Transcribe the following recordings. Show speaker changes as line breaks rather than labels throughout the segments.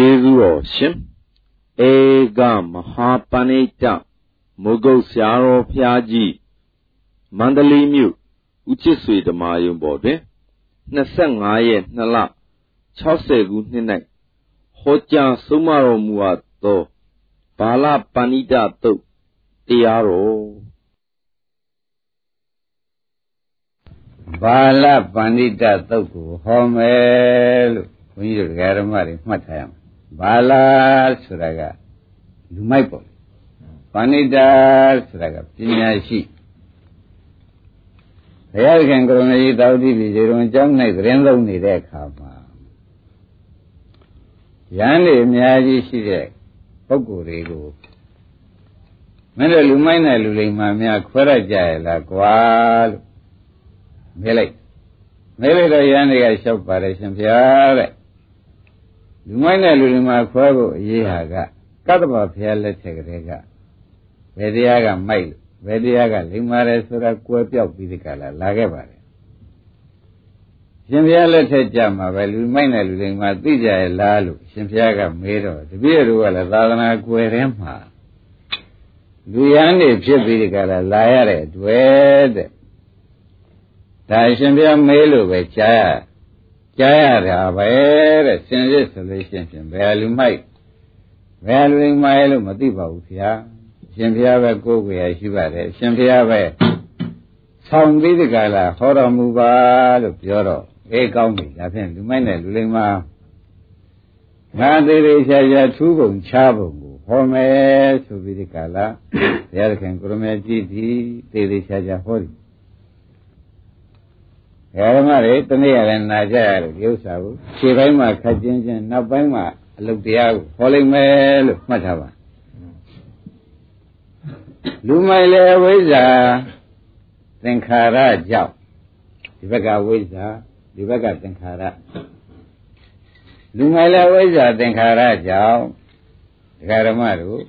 ကျေးဇူးတော်ရှင်ဧကမဟာပဏိတမုဂုတ်ဆရာတော်ဖျားကြီးမန္တလေးမြို့ဦးချစ်ဆွေဓမ္မယုံပေါ်တွင်25ရက်2လ60ခုနှစ်၌ဟောကြားဆုံးမတော်မူအပ်သောဘာလပဏိတတုတ်တရားတော်
ဘာလပဏိတသုတ်ကိုဟောမယ်လို့ဘုန်းကြီးတို့ဓမ္မတွေမှတ်ထားရမယ် ဘာလာဆိုတာကလူမိုက်ပေါ့ပဏိတာဆိုတာကပညာရှိဘုရားခင်ကရုဏာကြီးတောတိပြီဒီလိုအကြောင်း၌သတင်းလုံးနေတဲ့အခါမှာရန်နေအများကြီးရှိတဲ့ပုဂ္ဂိုလ်တွေကိုမင်းတို့လူမိုက်နဲ့လူလိမ္မာများခွဲရကြရလားကွာလို့မေးလိုက်မေးလိုက်တော့ရန်တွေကလျှောက်ပါတယ်ရှင်ဗျာတဲ့ လူမိုက်နဲ့လူလိမ္မာခွဲဖို့အရေးဟာကကတ္တဗဘုရားလက်ထက်ကလေးကဘယ်တရားကမိုက်လို့ဘယ်တရားကလိမ္မာတယ်ဆိုတာကွဲပြောက်ပြီးဒီကလာလာခဲ့ပါတယ်ရှင်ဘုရားလက်ထက်ကြမှာပဲလူမိုက်နဲ့လူလိမ္မာသိကြရဲ့လားလို့ရှင်ဘုရားကမေးတော့တပည့်တို့ကလည်းသာသနာကွယ်ထဲမှာလူရန်နေဖြစ်ပြီးဒီကလာလာရတဲ့တွေ့တဲ့ဒါရှင်ဘုရားမေးလို့ပဲကြားရ ကြားရတာပဲတဲ့စင်စစ်ဆိုလို့ရှိရင်ဘယ်လူမိုက်ဘယ်လူမိုက်လို့မသိပါဘူးဗျာရှင်ဘုရားပဲကိုယ်ကိုယ်ရရှိပါတယ်ရှင်ဘုရားပဲဆောင်ပြီးဒီကလာဟောတော်မူပါလို့ပြောတော့အေးကောင်းပြီဒါဖြင့်လူမိုက်နဲ့လူလိမ္မာငါသေးသေးချာချာထူးပုံချပုံကိုဟောမယ်ဆိုပြီးဒီကလာဘုရားခင်ကိုရမေကြည့်ဒီသေးသေးချာချာဟောတယ် ဓမ္မတွေတနေ့ရလည်းနာကြရတယ်ဒီဥစ္စာကိုခြေပိုင်းမှာခက်ချင်းချင်းနောက်ပိုင်းမှာအလုတ်တရားကိုဟောလိုက်မယ်လို့မှတ်ထားပါလူမိုင်လေဝိဇ္ဇာသင်္ခါရကြောင့်ဒီဘက်ကဝိဇ္ဇာဒီဘက်ကသင်္ခါရလူမိုင်လေဝိဇ္ဇာသင်္ခါရကြောင့်ဒကာဓမ္မတို့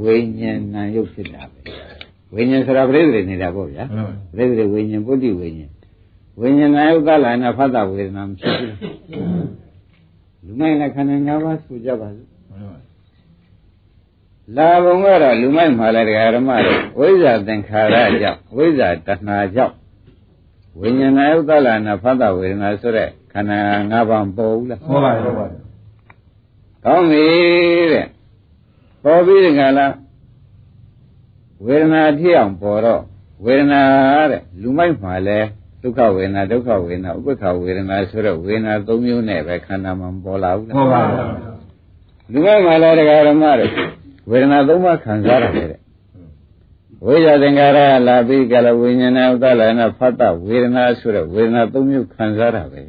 ဝိညာဏ်ရုပ်ဖြစ်တာပဲဝိညာဉ်ဆိုတာပြိဿတွေနေတာပေါ့ဗျာပြိဿတွေဝိညာဉ်ပုတ္တိဝိညာဉ် ဝိညာဏယုတ်ကလာနဲ့ဖတ်တာဝေဒနာမရှိဘူးလူမိုက်နဲ့ခန္ဓာ၅ပါးဆိုကြပါစို့လာဘုံကတော့လူမိုက်မှာလည်းတရားဓမ္မတွေဝိဇ္ဇာသင်္ခါရကြောင့်ဝိဇ္ဇာတဏှာကြောင့်ဝိညာဏယုတ်ကလာနဲ့ဖတ်တာဝေဒနာဆိုတဲ့ခန္ဓာ၅ပါးပေါ်ဘူးလား
ပေါ်ပါဘူးပါ
ကောင်းပြီတဲ့ပေါ်ပြီးဒီကလာဝေဒနာဖြစ်အောင်ပေါ်တော့ဝေဒနာတဲ့လူမိုက်မှာလည်း ဒုက္ခဝေဒနာဒုက္ခဝေဒနာဥပ္ပခဝေဒနာဆိုတော့ဝေဒနာ၃မျိုးနဲ့ပဲခန္ဓာမှာပေါ်လာဘူးလား
ပေါ်ပါဘူး
လူကမှလည်းတရားဓမ္မတွေဝေဒနာ၃ပါးခံစားရတယ်တဲ့ဝိဇ္ဇာသင်္ခါရလာပြီးကလဝိညာဏဥဒ္ဒလနာဖတ်တဝေဒနာဆိုတော့ဝေဒနာ၃မျိုးခံစားတာပဲ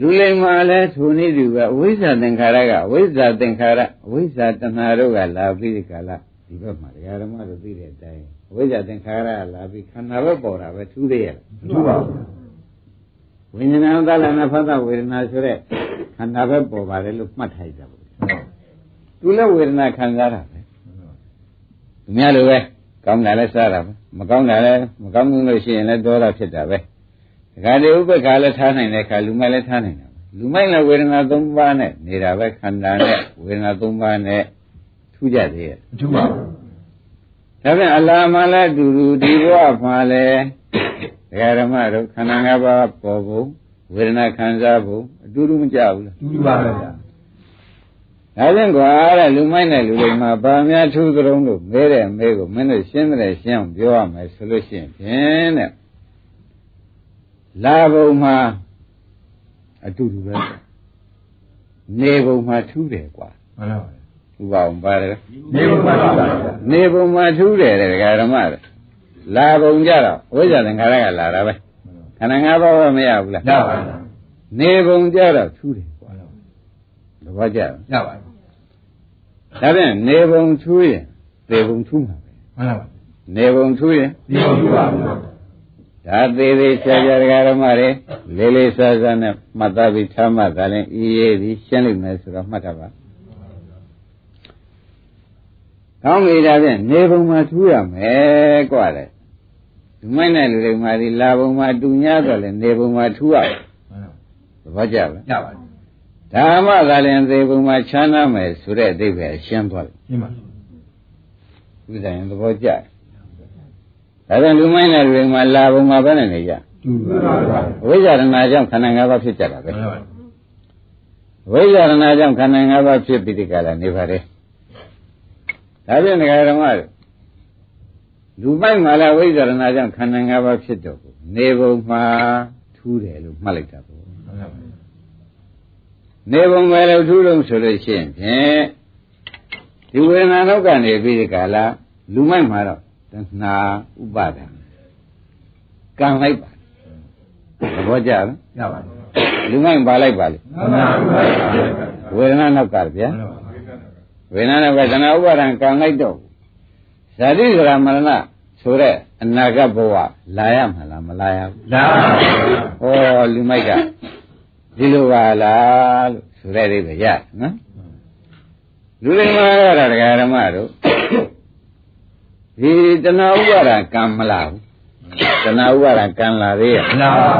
လူလိမ္မာလဲထိုနည်းတူပဲဝိဇ္ဇာသင်္ခါရကဝိဇ္ဇာသင်္ခါရဝိဇ္ဇာတဏှာတို့ကလာပြီးကလာ ဒီဘက်မှာတရားဓမ္မတို့သိတဲ့အတိုင်းဝိဇ္ဇာသင်္ခါရလာပြီးခန္ဓာပဲပေါ်တာပဲထူးသေးရဲ့
ထူးပါဘူး
ဝိညာဏသလနာဖသဝေဒနာဆိုတဲ့ခန္ဓာပဲပေါ်ပါတယ်လို့မှတ်ထားကြပါဘူးသူလည်းဝေဒနာခံစားတာပဲသူများလိုပဲကောင်းတာလည်းစားတာပဲမကောင်းတာလည်းမကောင်းဘူးလို့ရှိရင်လည်းဒေါသဖြစ်တာပဲဒါကြတဲ့ဥပ္ပခါလည်းထားနိုင်တဲ့ခါလူမိုက်လည်းထားနိုင်တာလူမိုက်လည်းဝေဒနာ၃ပါးနဲ့နေတာပဲခန္ဓာနဲ့ဝေဒနာ၃ပါးနဲ့ထူး ကြသေးရဲ့
ထူးပါဘူး
ဒါပြန်အလားမှလည်းအတူတူဒီဘဝမှာလည်းဒကာဓမ္မတို့ခန္ဓာ၅ပါးပေါ်ဖို့ဝေဒနာခံစားဖို့အတူတူမကြဘူးလား
တူတူပါပဲဗျာ
ဒါပြန်ကွာတဲ့လူမိုက်တဲ့လူတွေမှာဗာများထူးကြုံလို့မဲတဲ့မဲကိုမင်းတို့ရှင်းတယ်ရှင်းအောင်ပြောရမယ်ဆိုလို့ရှိရင်ဖြင့်တဲ့လာဘုံမှာအတူတူပဲနေဘုံမှာထူးတယ်ကွာ
မှန်ပါပါ
ဥပအောင်ပါတယ်
နေဘုံမှာထူးတယ်
နေဘုံမှာထူးတယ်တဲ့ဓမ္မတွေလာဘုံကြတော့ဝိဇ္ဇာသင်္ခါရကလာတာပဲခန္ဓာ၅ပါးပဲမရဘူးလား
ရပါဘူး
နေဘုံကြတော့ထူးတယ်ကွာသဘောကျ
ရပါဘူး
ဒါဖြင့်နေဘုံထူးရင်သေဘုံထူးမှာပဲ
မှန်ပါပါ
နေဘုံထူးရင်
သေဘုံထူးပါဘူး
ဒါသေးသေးချာချာဓမ္မတွေလေးလေးစားစားနဲ့မှတ်သားပြီးထားမှသာလဲဤရေးဒီရှင်းလိမ့်မယ်ဆိုတော့မှတ်ထားပါ ကောင်းပြီဒါဖြင့်နေဘုံမှာထူးရမယ်กว่าလေဒီမိုက်နဲ့လူတွေမှာဒီလာဘုံမှာတူညာတော့လေနေဘုံမှာထူးရ သဘောကျလား
ရပါတယ်
ဓမ္မသာလင်သေးပုံမှာချမ်းသာမယ်ဆိုတဲ့အသိပဲရှင်းသွားတယ်
ရှင်းပါ
ဥဒ္ဒရင်သဘောကျတယ်ဒါပြန်လူမိုင်းတဲ့လူတွေမှာလာပုံမှာပဲနဲ့နေကြ
တူပါပါ
ဝိဇ္ဇာရဏကြောင့်ခန္ဓာ၅ပါးဖြစ်ကြတာပဲ
မှန်ပါပါ
ဝိဇ္ဇာရဏကြောင့်ခန္ဓာ၅ပါးဖြစ်ပြီးဒီကလာနေပါတယ် ဒါပြန်ဒကာဓမ္မတို့လူမိုက်မှာလာဝိဇ္ဇာရဏကြောင့်ခန္ဓာ၅ပါးဖြစ်တော့ကိုနေပုံမှာထူးတယ်လို့မှတ်လိုက်တာပေါ့
မှန်ပါပါ
နေပုံပဲလို့ထူးလို့ဆိုလို့ရှိရင်ဖြင့်ဒီဝေဒနာတော့ကနေပြီးဒီကလာလူမိုက်မှာတော့တဏှာဥပါဒံကံလိုက်ပါသဘောကျလား
ရပါတယ်
လူမိုက်ပါလိုက်ပါလေ
မှန်ပါပါ
ဝေဒနာနောက်ကဗျာ ဝေဒနာနောက်ကတဏှာဥပါဒံကံလိုက်တော့ဇာတိဇရာမရဏဆိုတဲ့အနာဂတ်ဘဝလာရမှာလားမလာရဘူး
လာပါ
ဟောလူမိုက်ကဒီလိုပါလားလို့ဆိုတဲ့အိဗယ်ရနော်လူတွေမှာတော့တရားဓမ္မတို့ဒီတဏှာဥပါဒံကံမလာဘူးတဏှာဥပါဒံကံလာသေးရဲ့
လာပါ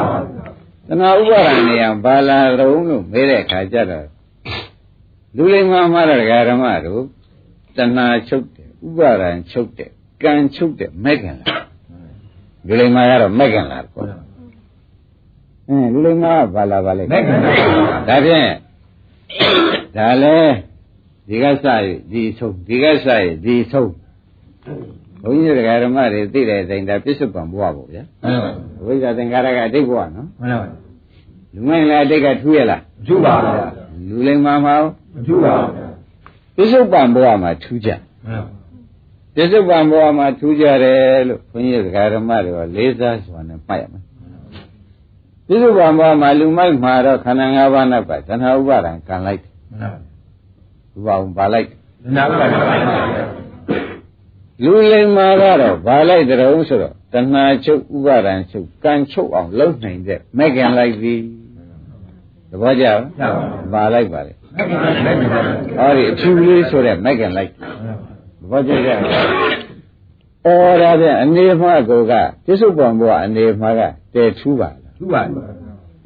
တဏှာဥပါဒံနေရာဘာလာတုံးလို့မေးတဲ့အခါကျတော့ လူတွေမှာမှာတော့တရားဓမ္မတို့တဏှာချုပ်တယ်ဥပါဒံချုပ်တယ်ကံချုပ်တယ်မဲ့ခင်လာလူတွေမှာကတော့မဲ့ခင်လာပေါ့အင်းလူတွေမှာကဘာလာပါလဲ
မဲ့ခင်လာ
ဒါဖြင့်ဒါလဲဒီကစရဒီဆုံးဒီကစရဒီဆုံးဘုန်းကြီးတရားဓမ္မတွေသိတဲ့အတိုင်းဒါပြစ္ဆုတ်ပံဘဝပေါ့ဗျာ
မှန်ပါ
ဝိဇ္ဇာသင်္ကာရကအတိတ်ဘဝနော်
မှန်ပါ
လူမိုင်းလည်းအတိတ်ကထူးရလား
မထူပါဘူး
လူလိမ္မာမှာရော
မထူပါဘူး
ပြစ္ဆုတ်ပံဘဝမှာထူးကြ
မှန်ပါ
ပြစ္ဆုတ်ပံဘဝမှာထူးကြတယ်လို့ဘုန်းကြီးတရားဓမ္မတွေကလေးစားစွာနဲ့မှတ်ရမယ်ပြစ္ဆုတ်ပံဘဝမှာလူမိုက်မှာတော့ခန္ဓာ၅ပါးနဲ့ပတ်သဏ္ဍာဥပါဒံကံလိုက်တယ်
မှန်ပါ
ဥပအောင်ပါလိုက်တယ်
နာပါပါ
လူလိမ္မာကတော့ဘာလိုက်တဲ့ုံဆိုတော့တဏှာချုပ်ဥပါဒံချုပ်ကံချုပ်အောင်လုပ်နိုင်တဲ့မဲ့ခင်လိုက်ပြီသ ဘောကျလား
ရပါပါ
ဘာလိုက်ပါလဲ
မဲ့ခင်မဲ့ခင်ပါ
ဟောဒီအဖြူလေးဆိုတဲ့မဲ့ခင်လိုက်သဘောကျကြအော်ဒါဖြင့်အနေမှာကိုကပြစ္ဆုတ်ပံဘုရားအနေမှာကတည်ထူးပါလား
ထူပါဘူး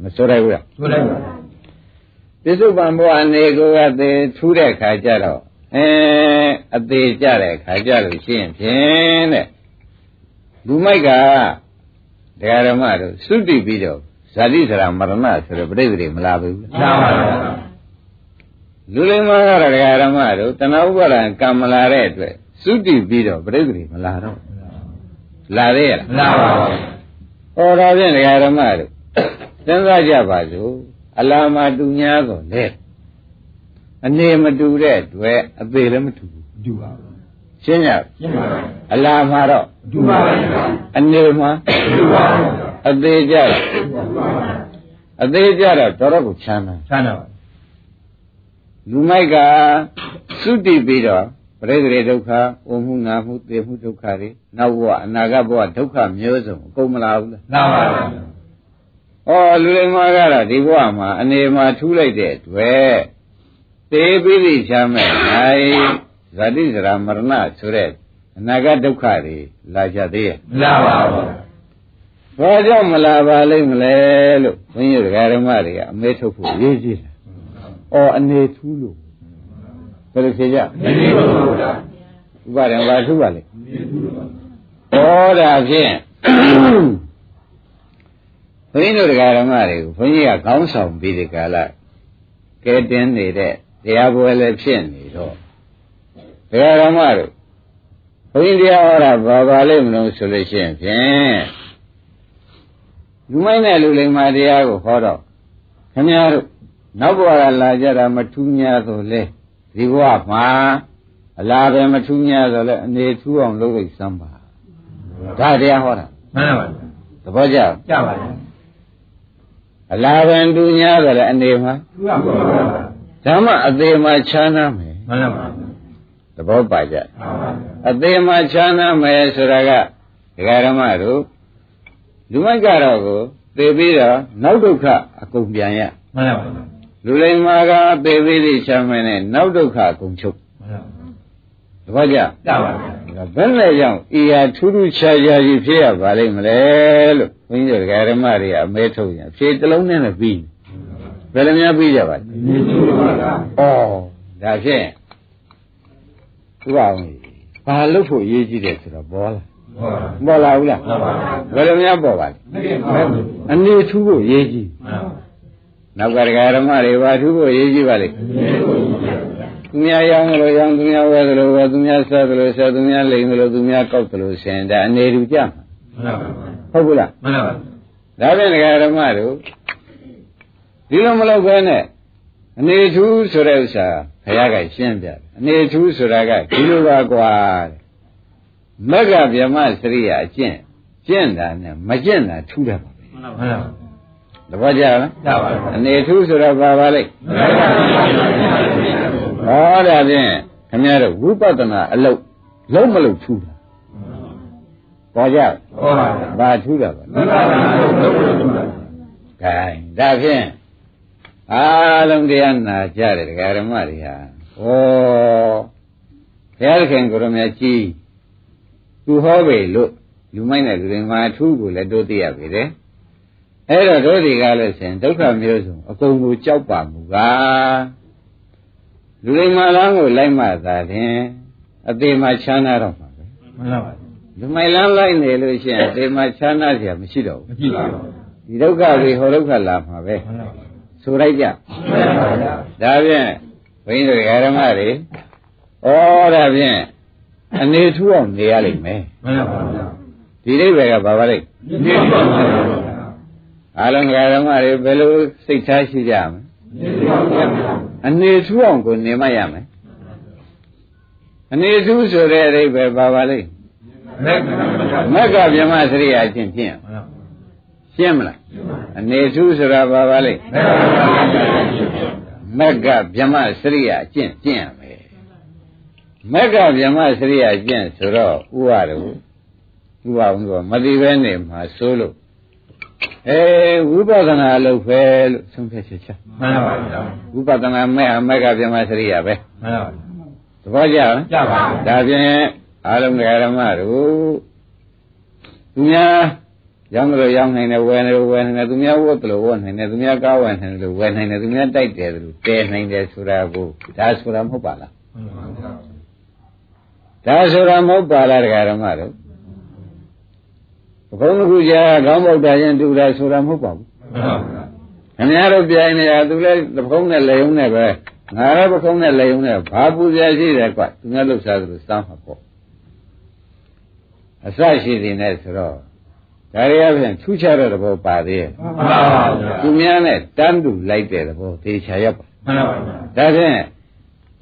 မဆိုရဘူးလား
ဆိုလိုက်ပါ
ပြစ္ဆုတ်ပံဘုရားအနေကိုကတည်ထူးတဲ့ခါကျတော့အဲအသေးကြတဲ့ခါကျလို့ရှိရင်ဖြင့်တဲ့လူမိုက်ကတရားဓမ္မတို့သုတိပြီးတော့ ဇာတိစရာမရဏဆိုတဲ့ပြိဿတွေမလာဘူး
လာပါပါ
လူလိမ္မာကတော့တရားဓမ္မတို့တဏှာဥပါဒံကံမလာတဲ့အတွက်သုတိပြီးတော့ပြိဿတွေမလာတော့လာသေးရလား
လာပါပါ
ဟောဒါဖြင့်တရားဓမ္မတို့စဉ်းစားကြပါစို့အလာမတူညာတော့လေအနေမတူတဲ့အတွက်အသေးလည်းမတူဘူး
ထူပါဘူး
ရှင်းကြ
ရှင်းပါပါ
အလာမှာတော့
ထူပါဘူး
အနေမှာ
ထူပါဘူး
အသေးကြတော့အသေးကြတော့တော်တော့ကိုချမ်းသာ
ဆန်းတော့
လူမိုက်ကသုတိပြီးတော့ပရိသေဒုက္ခ၊အိုမှုငါမှု၊သေမှုဒုက္ခတွေနောက်ဘဝအနာဂတ်ဘဝဒုက္ခမျိုးစုံအကုန်မလာဘူးလား
လာပါပါ။
ဩလူလိမ္မာကတော့ဒီဘဝမှာအနေမှာထူးလိုက်တဲ့အတွက်သေပြီးပြီချမ်းမဲ့နိုင်ဇာတိဇရာမရဏဆိုတဲ့အနာဂတ်ဒုက္ခတွေလာကြသေးရဲ့
လာပါပါ။
ဘာကြောင့်မလာပါလိမ့်မလဲလို့ဘုန်းကြီးဓမ္မတွေကအမဲထုတ်ဖို့ရေးကြည့်တယ်။ဩအနေထူးလို့ဘယ်လိုဖြေကြ
ဒီလိုပါဗျာ
ဥပါဒံဘာထူးပါလဲဩဒါဖြင့်ဘုန်းကြီးတို့တရားဓမ္မတွေကိုဘုန်းကြီးကခေါင်းဆောင်ပြီးဒီကာလကဲတင်းနေတဲ့တရားပွဲလည်းဖြစ်နေတော့တရားဓမ္မတို့ဘုန်းကြီးတရားဟောတာဘာပါလိမ့်မလို့ဆိုလို့ရှိရင်ဖြင့် လူမိုင်းတဲ့လူလိမ္မာတရားကိုဟောတော့ခင်ဗျားတို့နောက်ဘဝကလာကြတာမထူးများဆိုလဲဒီဘဝမှာအလားပဲမထူးများဆိုလဲအနေထူးအောင်လုပ်လိုက်စမ်းပါဒါတရားဟောတာ
မှန်ပါပါ
သဘောကျလား
ကြပါလား
အလားပဲထူးများဆိုလဲအနေမှာ
ထူပါဘူး
ဓမ္မအသေးမှာခြားနာမယ်
မှန်ပါပါ
သဘောပါကြအသေးမှာခြားနာမယ်ဆိုတာကဒကာဓမ္မတို့ လူမိုက်ကတော့ကိုသေပြီးတော့နောက်ဒုက္ခအကုန်ပြန်ရ
မှန်ပါပါ
လူလိမ္မာကသေပြီးသိချမ်းမယ်နဲ့နောက်ဒုက္ခအကုန်ချုပ်
မှန်ပါ
သဘောကျ
ကြပါလား
ဒါဘယ်နဲ့ကြောင့်ဤဟာထူးထူးခြားခြားကြီးဖြစ်ရပါလိမ့်မလဲလို့ဘုန်းကြီးတို့ဒကာဓမ္မတွေကအမဲထုတ်ရင်အဖြေတစ်လုံးနဲ့လည်းပြီးဘယ်လိုများပြီးကြပါလဲ
နေရှိပါလား
ဩဒါဖြင့်သူကဘာလို့ဖို့ရေးကြည့်တယ်ဆိုတော့ပေါ်လာ
ဟုတ် ပါ
ပေါ်လာဘူးလား
ဟုတ်ပါ
ဘယ်လိုများပေါ်ပါလဲ
ဘူးဟုတ်ပါဘူး
အနေထူးဖို့ရေးကြည့်နောက်ကဒကာဓမ္မတွေဘာထူးဖို့ရေးကြည့်ပါလိမ့်
နေကိုကြည့်ပါ
သူများရောင်းသလိုရောင်းသူများဝယ်သလိုဝယ်သူများဆက်သလိုဆက်သူများလိမ်သလိုသူများကောက်သလိုဆင်ဒါအနေထူးကြမှာ
မှန်ပါဘူး
ဟုတ်ဘူးလား
မှန်ပါဘူး
ဒါဖြင့်ဒကာဓမ္မတို့ဒီလိုမလုပ်ဘဲနဲ့အနေထူးဆိုတဲ့ဥစ္စာဘုရားကရှင်းပြတယ်အနေထူးဆိုတာကဒီလိုပါကွာတဲ့ မက္ကဗျမစရိယာအကျင့်ကျင့်တာနဲ့မကျင့်တာထူးတယ်ပါပဲ
မှန်ပါဘူး
တပည့်ကြလား
ရပါဘူး
အနေထူးဆိုတာပါပါလိမ့်
မှန်ပါဘူး
ဟောဒါဖြင့်ခင်ဗျားတို့ဝိပဿနာအလုပ်လုံးမလုပ်ထူးတာပေါ်ကြ
ဟုတ်ပါဘူး
ဘာထူးတာပါ
မှန်ပါဘူးလုံးလုံးမှန်ပါ
ကဲဒါဖြင့်အားလုံးတရားနာကြတယ်ဒကာဓမ္မတွေဟာဩဘုရားသခင်ကိုရမကြီး သူဟောပေလို့လူမိုက်တဲ့လူတွေမှာအထူးကိုလည်းတို့သိရပေတယ်အဲ့တော့တို့တွေကလည်းဆင်ဒုက္ခမျိုးစုံအကုန်ကိုကြောက်ပါမူကားလူတွေမှာလမ်းကိုလိုက်မှသာဖြင့်အသေးမှချမ်းသာတော့မှာပဲ
မှန်ပါဘူး
လူမိုက်လမ်းလိုက်နေလို့ရှိရင်အသေးမှချမ်းသာเสียမရှိတော့
မ
ဘူး
ကြည့်ပါဘူး
ဒီဒုက္ခတွေဟောဒုက္ခလာမှာပဲ
မှန်ပါဘူး
ဆိုလိုက်ကြ
မှန်ပါဘူး
ဒါဖြင့်ဘုန်းကြီးတို့ဓမ္မတွေဩဒါဖြင့် အနေထူးအောင်နေရလိမ့်မယ်
မှန်ပါဘူး
ဒီအိဗေကဘာပါလိမ့်
နေပါဘူး
အားလုံးဓမ္မတွေဘယ်လိုစိတ်ထားရှိကြမလဲ
နေပါဘူး
အနေထူးအောင်ကိုနေမရမယ်အနေထူးဆိုတဲ့အိဗေဘာပါလိမ့်
မက်က
မက္ကဗြဟ္မစရိယာချင်းဖြင့်ရှင်းမလားအနေထူးဆိုတာဘာပါလိမ့်မက္ကဗြဟ္မစရိယာအကျင့်ကျင့်ရ မယ်မက္ကဗြဟ္မစရိယာကျင့်ဆိုတော့ဥပါတော့ဥပါဘူးကမတိပဲနေမှာစိုးလို့အဲဝိပဿနာလုပ်ပဲလို့ဆုံးဖြတ်ချက်ချ
မှန်ပါဘူး
ဝိပဿနာမဲ့အမက္ကဗြဟ္မစရိယာပဲ
မှန်ပါဘူး
သဘောကျလား
ကြပါဘူး
ဒါဖြင့်အာလုံးဓမ္မတို့သူများရောင်းတယ်ရောင်းနိုင်တယ်ဝယ်တယ်ဝယ်နိုင်တယ်သူများဝတ်တယ်ဝတ်နိုင်တယ်သူများကားဝယ်နိုင်တယ်ဝယ်နိုင်တယ်သူများတိုက်တယ်သူတဲနိုင်တယ်ဆိုတာကိုဒါဆိုတာမဟုတ်ပါလား
မှန်ပါဘူး
ဒါဆိုတာမဟုတ်ပါလားတရားဓမ္မတို့ဘုန်းကြီးကြာခေါင်းပေါက်တာရင်တူတာဆိုတာမဟုတ်ပါဘူး
မှန်ပါဘူး
ခင်ဗျားတို့ပြိုင်နေတာသူလည်းသဘုံနဲ့လေုံနဲ့ပဲငါလည်းပခုံးနဲ့လေုံနဲ့ဘာပူဇော်ရှိတယ်ကွသူများလှုပ်ရှားသလိုစားမှာပေါ့အစရှိသေးနဲ့ဆိုတော့ဒါရီအပြင်ထူးခြားတဲ့သဘောပါသေးရဲ့
မှန်ပါဘူး
သူများနဲ့တန်းတူလိုက်တဲ့သဘောသေချာရက်ပါ
မှန်ပါဘူး
ဒါဖြင့်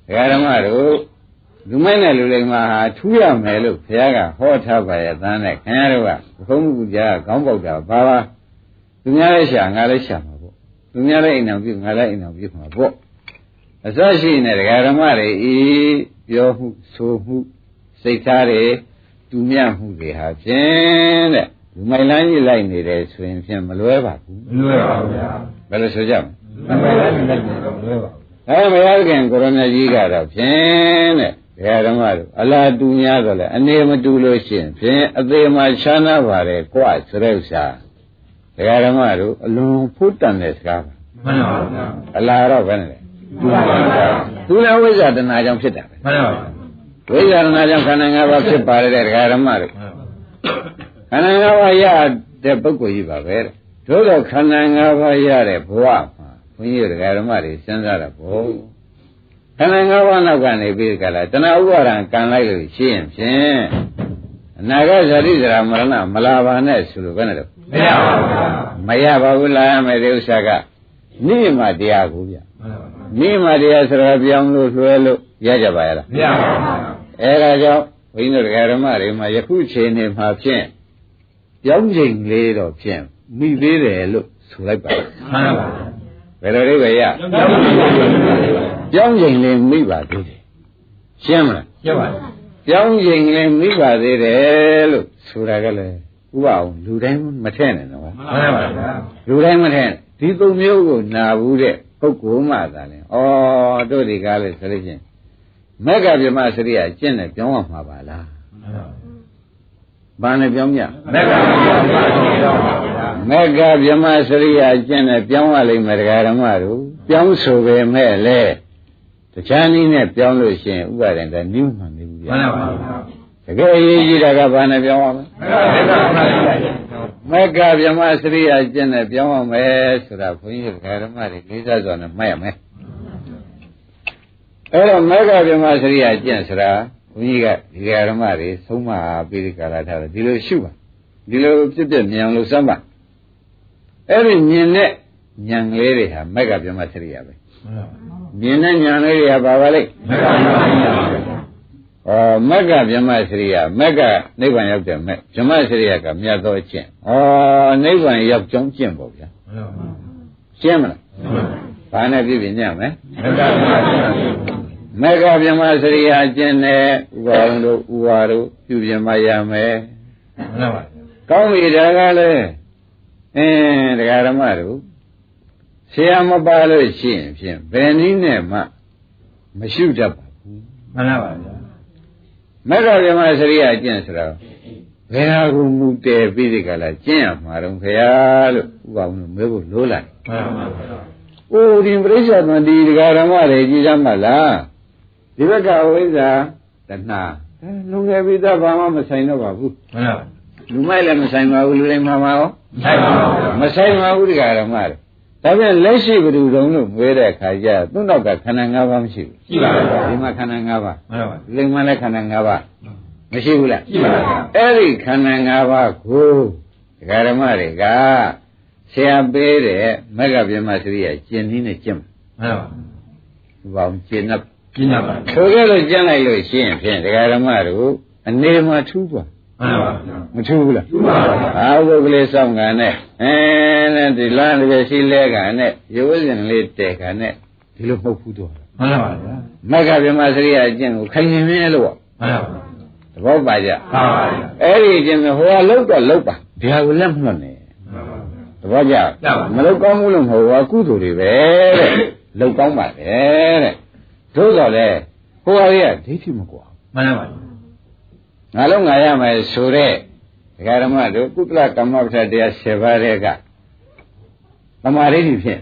ဒကာဓမ္မတို့ လူမိုက်နဲ့လူလိမ္မာဟာထူးရမယ်လို့ဘုရားကဟောထားပါရဲ့တန်းနဲ့ခင်ဗျားတို့ကဘုံမှုကြားခေါင်းပေါက်တာဘာပါသူများလည်းရှာငါလည်းရှာမှာပေါ့သူများလည်းအိမ်အောင်ပြုငါလည်းအိမ်အောင်ပြုမှာပေါ့အစရှိနေဒကာဓမ္မတွေဤပြောမှုဆိုမှုစိတ်ထားတွေတူမြမှုတွေဟာဖြင့်တဲ့လူမိုက်လန်းကြီးလိုက်နေတယ်ဆိုရင်ဖြင့်မလွဲပါဘူး
မလွယ်ပါဘူးဗျာ
ဘယ်လိုဆိုကြမလဲ
မလွယ်လည်းမလွယ်တော့မလွယ်ပါဘူး
အဲမရခင်ကိုရမကြီးကတော့ဖြင့်တဲ့ ဘုရားဓမ္မတို့အလားတူများတော့လေအနေမတူလို့ရှိရင်ဖြင့်အသေးမှချမ်းသာပါတယ်ကွာဆိုတဲ့ဥစ္စာဘုရားဓမ္မတို့အလွန်ဖုတ်တန်တဲ့စကားပါ
မှန်ပါဘူးဗျာ
အလားတော့ဘယ်နဲ့လဲ
မှန်ပါဘူးဗျာ
သူလည်းဝိဇ္ဇာတဏှာကြောင့်ဖြစ်တာပဲ
မှန်ပါဘူး
ဝိဇ္ဇာတဏှာကြောင့်ခန္ဓာ၅ပါးဖြစ်ပါတယ်တဲ့ဒကာဓမ္မတို့ခန္ဓာ၅ပါးရတဲ့ပုဂ္ဂိုလ်ကြီးပါပဲတဲ့တို့တော့ခန္ဓာ၅ပါးရတဲ့ဘဝမှာဘုန်းကြီးတို့ဒကာဓမ္မတွေစဉ်းစားတာဘော ခန္ဓာ၅ပါးနောက်ကနေပြီးကြလားတဏှာဥပါဒံကံလိုက်လို့ရှိရင်ဖြင့်အနာဂတ်ဇတိဇရာမရဏမလာပါနဲ့ဆိုလို့ဘယ်နဲ့တော့
မရပါဘူးဗျာ
မရပါဘူးလာရမယ်ဒီဥစ္စာကနိမတရားကိုဗျ
မှန်ပါဘူး
နိမတရားဆိုတာပြောင်းလို့လွှဲလို့ရကြပါရဲ့လား
မရပါဘူးဗျာ
အဲဒါကြောင့်ဘုန်းကြီးတို့ဓမ္မတွေမှာယခုချိန်နေမှာဖြင့်ပြောင်းချိန်လေးတော့ဖြင့်မိသေးတယ်လို့ဆိုလိုက်ပါ
မှန်ပါဘူး
ဘယ်လိုလေးပဲရပြောင်းချိန်လေးမိပါသေးတယ်ရှင်းမလား
ရပါဘူး
ပြောင်းချိန်လေးမိပါသေးတယ်လို့ဆိုတာကလည်းဥပအောင်လူတိုင်းမထည့်နဲ့နော်
မှန်ပါဘူးဗျာ
လူတိုင်းမထည့်နဲ့ဒီသုံးမျိုးကိုနာဘူးတဲ့ပုဂ္ဂိုလ်မှသာလဲဩတို့ဒီကားလဲဆိုလို့ချင်းမက္ကဗြဟ္မစရိယကျင့်တယ်ပြောင်းရမှာပါလား
မှန်ပါဘူး
ဘာနဲ့ပြောင်းမြ
မက်ကပါဘူးဗျာ
မေဃဗြဟ္မစရိယာအကျင့်နဲ့ပြောင်းရလိမ့်မယ်တရားဓမ္မတို့ပြောင်းဆိုပေမဲ့လေတခြားနည်းနဲ့ပြောင်းလို့ရှိရင်ဥပါဒံကနိမ့်မှန်နေဘူးဗျာ
မှန်ပါပါ
တကယ်အရေးကြီးတာကဘာနဲ့ပြောင်းရမလဲမေဃဗြဟ္မစရိယာအကျင့်နဲ့ပြောင်းရမယ်ဆိုတာဘုန်းကြီးတရားဓမ္မတွေလေးစားစွာနဲ့မှတ်ရမယ်အဲ့တော့မေဃဗြဟ္မစရိယာအကျင့်ဆိုတာ ဘုန်းကြီးကဒီတရားဓမ္မတွေသုံးမပြီးဒီကာလထားတယ်ဒီလိုရှုပါဒီလိုပြည့်ပြည့်မြင်အောင်လို့စမ်းပါအဲ့ဒီမြင်တဲ့ဉာဏ်ကလေးတွေဟာမေဃဗြဟ္မစရိယာပဲမြင်တဲ့ဉာဏ်လေးတွေကဘာပါလဲဩမက္ကဗြဟ္မစရိယမက္ကနိဗ္ဗာန်ရောက်တယ်မဲ့ဗြဟ္မစရိယကမြတ်သောအကျင့်ဩနိဗ္ဗာန်ရောက်ကြောင်းကျင့်ပေါ့ဗျာရှင်းမလားဘာနဲ့ပြည့်ပြည့်ညံ့မယ်မက္ကဗြဟ္မစရိယ အကျင့်နဲ့ဥပါရုံတို့ဥပါတို့ပြုပြင်မရမယ်ကောင်းပြီဒါကလည်းအင်းတရားဓမ္မတို့ဆရာမပါလို့ရှိရင်ဖြင့်ဘယ်နည်းနဲ့မှမရှိတတ်ပါဘူး
မှန်ပါပါဗျာ
မက္ခဗြဟ္မစရိယကျင့်ဆိုတော့ဘယ်ဟာကိုမူတည်ပြီးဒီကလာကျင့်ရမှာတော့ခရားလို့ဥပအောင်မေးဖို့လိုလာတယ်
မှန်ပါပါ။
အိုးဒီပြိဿသမတိဒကာဓမ္မတွေကြည်စမ်းပါလား။ ဒီဘက်ကဝိဇ္ဇာတဏှာအဲလုံငယ်ပြီးသားဘာမှမဆိုင်တော့ပါဘူး
မှန်ပါ။
လူမိုက်လည်းမဆိုင်ပါဘူးလူတိုင်းမှာမှာရော
ဆိုင်ပါပါ
မဆိုင်ပါဘူးဒကာဓမ္မတွေ။ဒါပြန်လက်ရှိဘယ်သူတုံးလို့မွေးတဲ့ခါကျသူ့နောက်ကခန္ဓာ၅ပါးမရှိဘူး
ရှိပါပါ။
ဒီမှာခန္ဓာ၅ပါး
မှန်ပါ
လိမ္မာလည်းခန္ဓာ၅ပါးမရှိဘူးလား
ရှိပါပါ
အဲ့ဒီခန္ဓာ၅ပါးကိုဒကာဓမ္မတွေကဆရာပေးတဲ့မဂ္ဂဗြဟ္မစရိယကျင့်နည်းနဲ့ကျင့်
မှန်ပါ
ဘူးဘာကျင့်တော့
ပြင်းပါပါ
ဆိုကြလို့ကျင့်လိုက်လို့ရှိရင်ဖြင့်ဒကာဓမ္မတို့အနေမှာထူးသွား
မှန်ပါ
မထူးဘူးလား
ထူးပါပါ
အာဟုကလေးစောင့်ကန်နဲ့အဲနဲ့ဒီလမ်းတစ်ရှိလဲကန်နဲ့ရုပ်ရှင်လေးတဲကန်နဲ့ဒီလိုပုတ်ဖူးသွား
မှန်ပါဗျာ
မဂ္ဂဗြဟ္မစရိယကျင့်ကိုခိုင်နေမင်းလို့
မှန်ပါ
သဘောပါကြ
ပါပါ
အဲ့ဒီကျင့်ဟိုကလောက်တော့လောက်ပါဒီဟာကိုလက်မလွတ်နဲ့သဘောကျမလောက်ကောင်းဘူးလို့မဟုတ်ဘူးကုသိုလ်တွေပဲတဲ့လောက်ကောင်းပါလေတဲ့ သို့တော်လေဟိုဟာကြီးကဒိဋ္ဌိမကွာ
မှန်ပါ
ငါလုံးငါရမယ်ဆိုတဲ့ဒကာဓမ္မတို့ကုသလကမ္မပဋ္ဌာတရား7ပါးတဲ့ကသမာဓိဋ္ဌိဖြင့်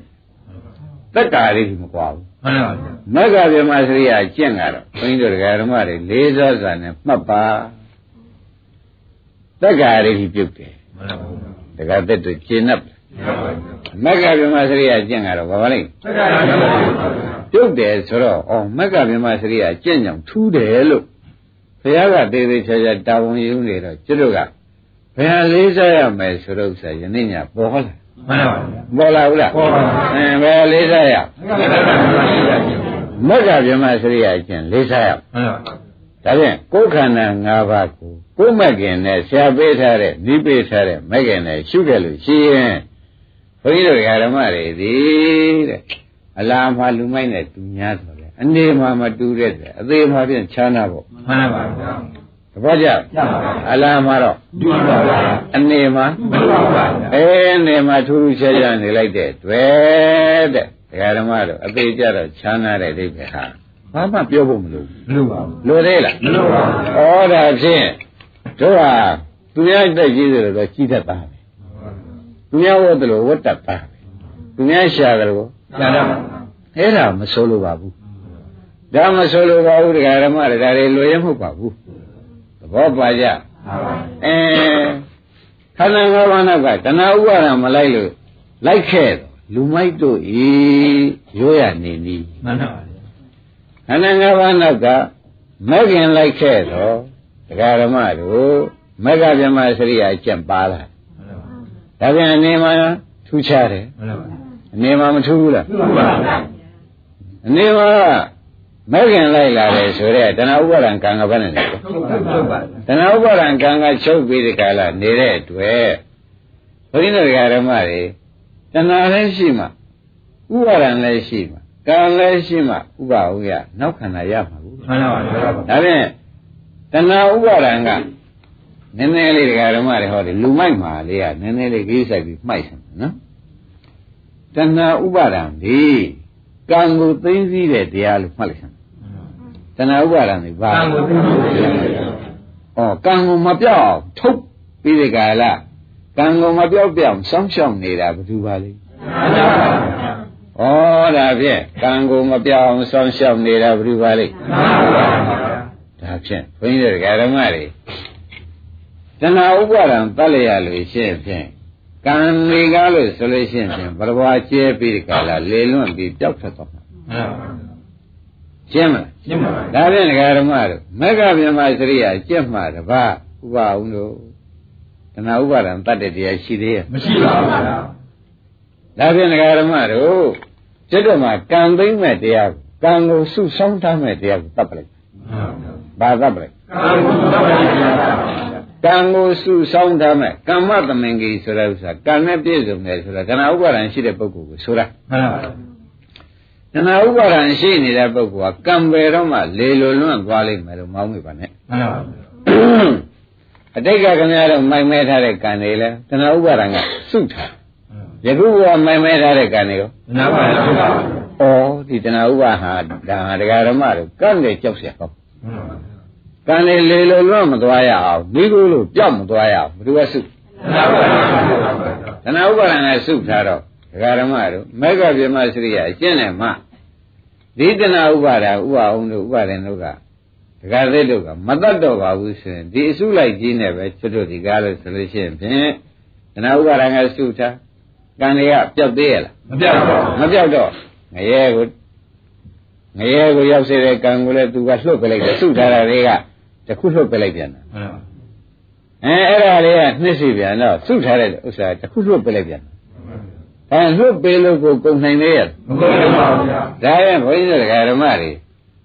တက္ကာဒိဋ္ဌိမကွာဘူး
မှန်ပါ
မဂ္ဂဗြဟ္မစရိယကျင့်ကတော့ဘုန်းကြီးတို့ဒကာဓမ္မတွေလေးစားစွာနဲ့မှတ်ပါတက္ကာဒိဋ္ဌိပြုတ်တယ်
မှန်ပါ
ဒကာသက်တို့ကျင့်납 မက္ကဗြဟ္မစရိယကျင့်ကတော့ဘာပါလဲပြုတ်တယ်ဆိုတော့ဩမက္ကဗြဟ္မစရိယကျင့်ကြောင်ထူးတယ်လို့ဘုရားကတေးသေးချာချာတာဝန်ယူနေတော့ကျွတ်တို့ကဘယ်ဟာလေးစားရမယ်ဆိုတော့ဥစ္စာယနေ့ညပေါ်လာ
မှန်ပါ
ပေါ်လာဘူးလား
ပေါ်ပါဘူး
အင်းဘယ်ဟာလေးစားရမက္ကဗြဟ္မစရိယကျင့်လေးစားရ
မှန်ပါ
ဒါဖြင့်ကိုယ်ခန္ဓာ၅ပါးကိုကိုယ်မကင်နဲ့ဆရာပေးထားတဲ့ဤပေးထားတဲ့မကင်နဲ့ရှုခဲ့လို့ရှိရင် ဘုန်းကြီးတို့ဓမ္မတွေဒီတဲ့အလားမှလူမိုက်နဲ့တူများဆိုလေအနေမှာမတူတဲ့အသေးမှာပြန်ခြားနာပေါ့
မှန်ပါဗျာ
တပည့်ကြ
ရပါပါ
အလားမှာတော့
တူပါပါ
အနေမှာ
မတူပါပါ
အဲအနေမှာထူးထူးခြားခြားနေလိုက်တဲ့တွေ့တဲ့ဓမ္မတို့အသေးကြတော့ခြားနာတဲ့အိဗေဟာဘာမှပြောဖို့မလိုဘူး
မလို့ပါဘူး
လိုသေးလား
မလို့ပါဘူး
ဩဒါဖြင့်တို့ဟာသူများတက်ကြီးတယ်လို့ကြီးတတ်တာပဲ သူများဝတ်တယ်လို့ဝတ်တတ်တာပဲသူများရှာတယ်လို့
ရတာပါ
အဲ့ဒါမဆိုးလို့ပါဘူးဒါမဆိုးလို့ပါဘူးတရားဓမ္မတွေဒါတွေလွယ်ရမဟုတ်ပါဘူးသဘောပါကြ
ပါပါ
အဲခန္ဓာ၅ပါးနောက်ကတဏှာဥပါဒံမလိုက်လို့လိုက်ခဲ့တော့လူမိုက်တို့ဤရိုးရနေနီး
မှန်ပါဗျာ
ခန္ဓာ၅ပါးနောက်ကမဂ်ခင်လိုက်ခဲ့တော့တရားဓမ္မတို့မဂ္ဂဗြဟ္မစရိယာအကျင့်ပါလာ ဒါပြန်အနေမှာထူးခြားတယ်
မှန်ပါ
အနေမှာမထူးဘူးလား
တူပါဗျာ
အနေမှာမဂ်ခင်လိုက်လာတယ်ဆိုတော့တဏှာဥပါဒံကံကဘယ်နဲ့လဲ
တူပါ
တဏှာဥပါဒံကံကချုပ်ပြီးဒီကလာနေတဲ့အတွက်ဘုရားတရားဓမ္မတွေတဏှာလည်းရှိမှဥပါဒံလည်းရှိမှကံလည်းရှိမှဥပါဟုရနောက်ခန္ဓာရမှာဘူး
မှန်ပါဗျာ
ဒါဖြင့်တဏှာဥပါဒံက နည်းနည်းလေးတရားဓမ္မတွေဟောတယ်လူမိုက်မှာလေးကနည်းနည်းလေးကြီးဆိုင်ပြီးမှိုက်ဆံနော်တဏှာဥပါဒံဒီကံကိုသိသိတဲ့တရားလို့မှတ်လိုက်ဆံတဏှာဥပါဒံဒီဘာ
တန်ကိုသိလို့ရတယ်
ဩကံကိုမပြောက်အောင်ထုတ်ပြီးဒီကလာကံကုန်မပြောက်ပြောက်စောင်းရှောက်နေတာဘယ်သူပါလဲ
မှန်ပါဗျာ
ဩဒါဖြင့်ကံကုန်မပြောက်အောင်စောင်းရှောက်နေတာဘယ်သူပါလဲ
မှန်ပါဗျာ
ဒါဖြင့်ဘုန်းကြီးတို့ဓမ္မတွေ တဏှာဥပါဒံတတ်လျက်လို့ရှင်းဖြင့်ကံတွေကားလို့ဆိုလို့ရှင်းဖြင့်ဘရဘွားကျဲပြီးဒီကလာလေလွန့်ပြီးပျောက်ထွက်သွားမှာ
မှန်ပါဗျာ
ရှင်းမလား
ရှင်းပါဗျာ
ဒါဖြင့်ဓမ္မတို့မေဃမြမစရိယာကျက်မှတပါဥပအောင်တို့တဏှာဥပါဒံတတ်တဲ့တရားရှိသေးရဲ့
မရှိပါဘူးဗျာ
ဒါဖြင့်ဓမ္မတို့စိတ်တော်မှာကံသိမ့်မဲ့တရားကိုကံကိုစုဆောင်းထားမဲ့တရားကိုတတ်ပလိုက်ဘာတတ်ပလိုက်
ကာမဂုဏ်သဘောရှိပါဗျာ
ကံ ကိုစုဆောင်းထားမဲ့ကမ္မသမင်္ဂီဆိုတဲ့ဥစ္စာကံနဲ့ပြည့်စုံတယ်ဆိုတာကဏဥပါဒံရှိတဲ့ပုဂ္ဂိုလ်ကိုဆိုတာ
မှန်ပါဗျာ
ကဏဥပါဒံရှိနေတဲ့ပုဂ္ဂိုလ်ကကံပဲတော့မှလေလိုလွန့်သွားလိမ့်မယ်လို့မောင်းမိပါနဲ့
မှန်ပါဗျာ
အတိတ်ကခင်ဗျားတို့မိုင်မဲထားတဲ့ကံတွေလဲကဏဥပါဒံကစုထားယခုကမိုင်မဲထားတဲ့ကံတွေရော
မှန်ပါဗျာမှန်ပါဗျာ
ဩဒီတဏဥပါဟာဒါဟာဒကာဓမ္မတို့ကံတွေကြောက်เสียပေါ့
မှန်ပါဗျာ
ကံတွေလေလိုလွန့်မသွားရအောင်မိကိုလို့ပြောက်မသွားရအောင်ဘယ်သူကစု
မှန်ပါဗျာမှန်ပါဗျာ
သနာဥပါဒံကစုထားတော့ဒကာရမတို့မေဃဗြဟ္မစရိယအကျင့်နဲ့မှဒီတနာဥပါဒံဥပအောင်တို့ဥပါဒံတို့ကဒကာသိတို့ကမတတ်တော့ပါဘူးဆိုရင်ဒီအစုလိုက်ကြီးနဲ့ပဲကျွတ်တို့ဒီကားလို့ဆိုလို့ရှိရင်ဖြင့်တနာဥပါဒံကစုထားကံတွေကပျောက်သေးရလား
မပြတ်ပါဘူး
မပျောက်တော့ငရဲကိုငရဲကိုရောက်စေတဲ့ကံကိုလည်းသူကလှုပ်ပလိုက်တယ်စုထားတာတွေက တခုလှုပ်ပလိုက်ပြန်တာ
မှန်ပါ
အဲအဲ့ဒါလေးကနှစ်စီပြန်တော့စုထားတဲ့ဥစ္စာတခုလွတ်ပေးလိုက်ပြန်အဲလွတ်ပေးလို့ကိုကုန်နိုင်သေးရဲ့
မကုန်ပါဘူးဗျာ
ဒါရင်ဘုန်းကြီးတို့ဓမ္မတွေ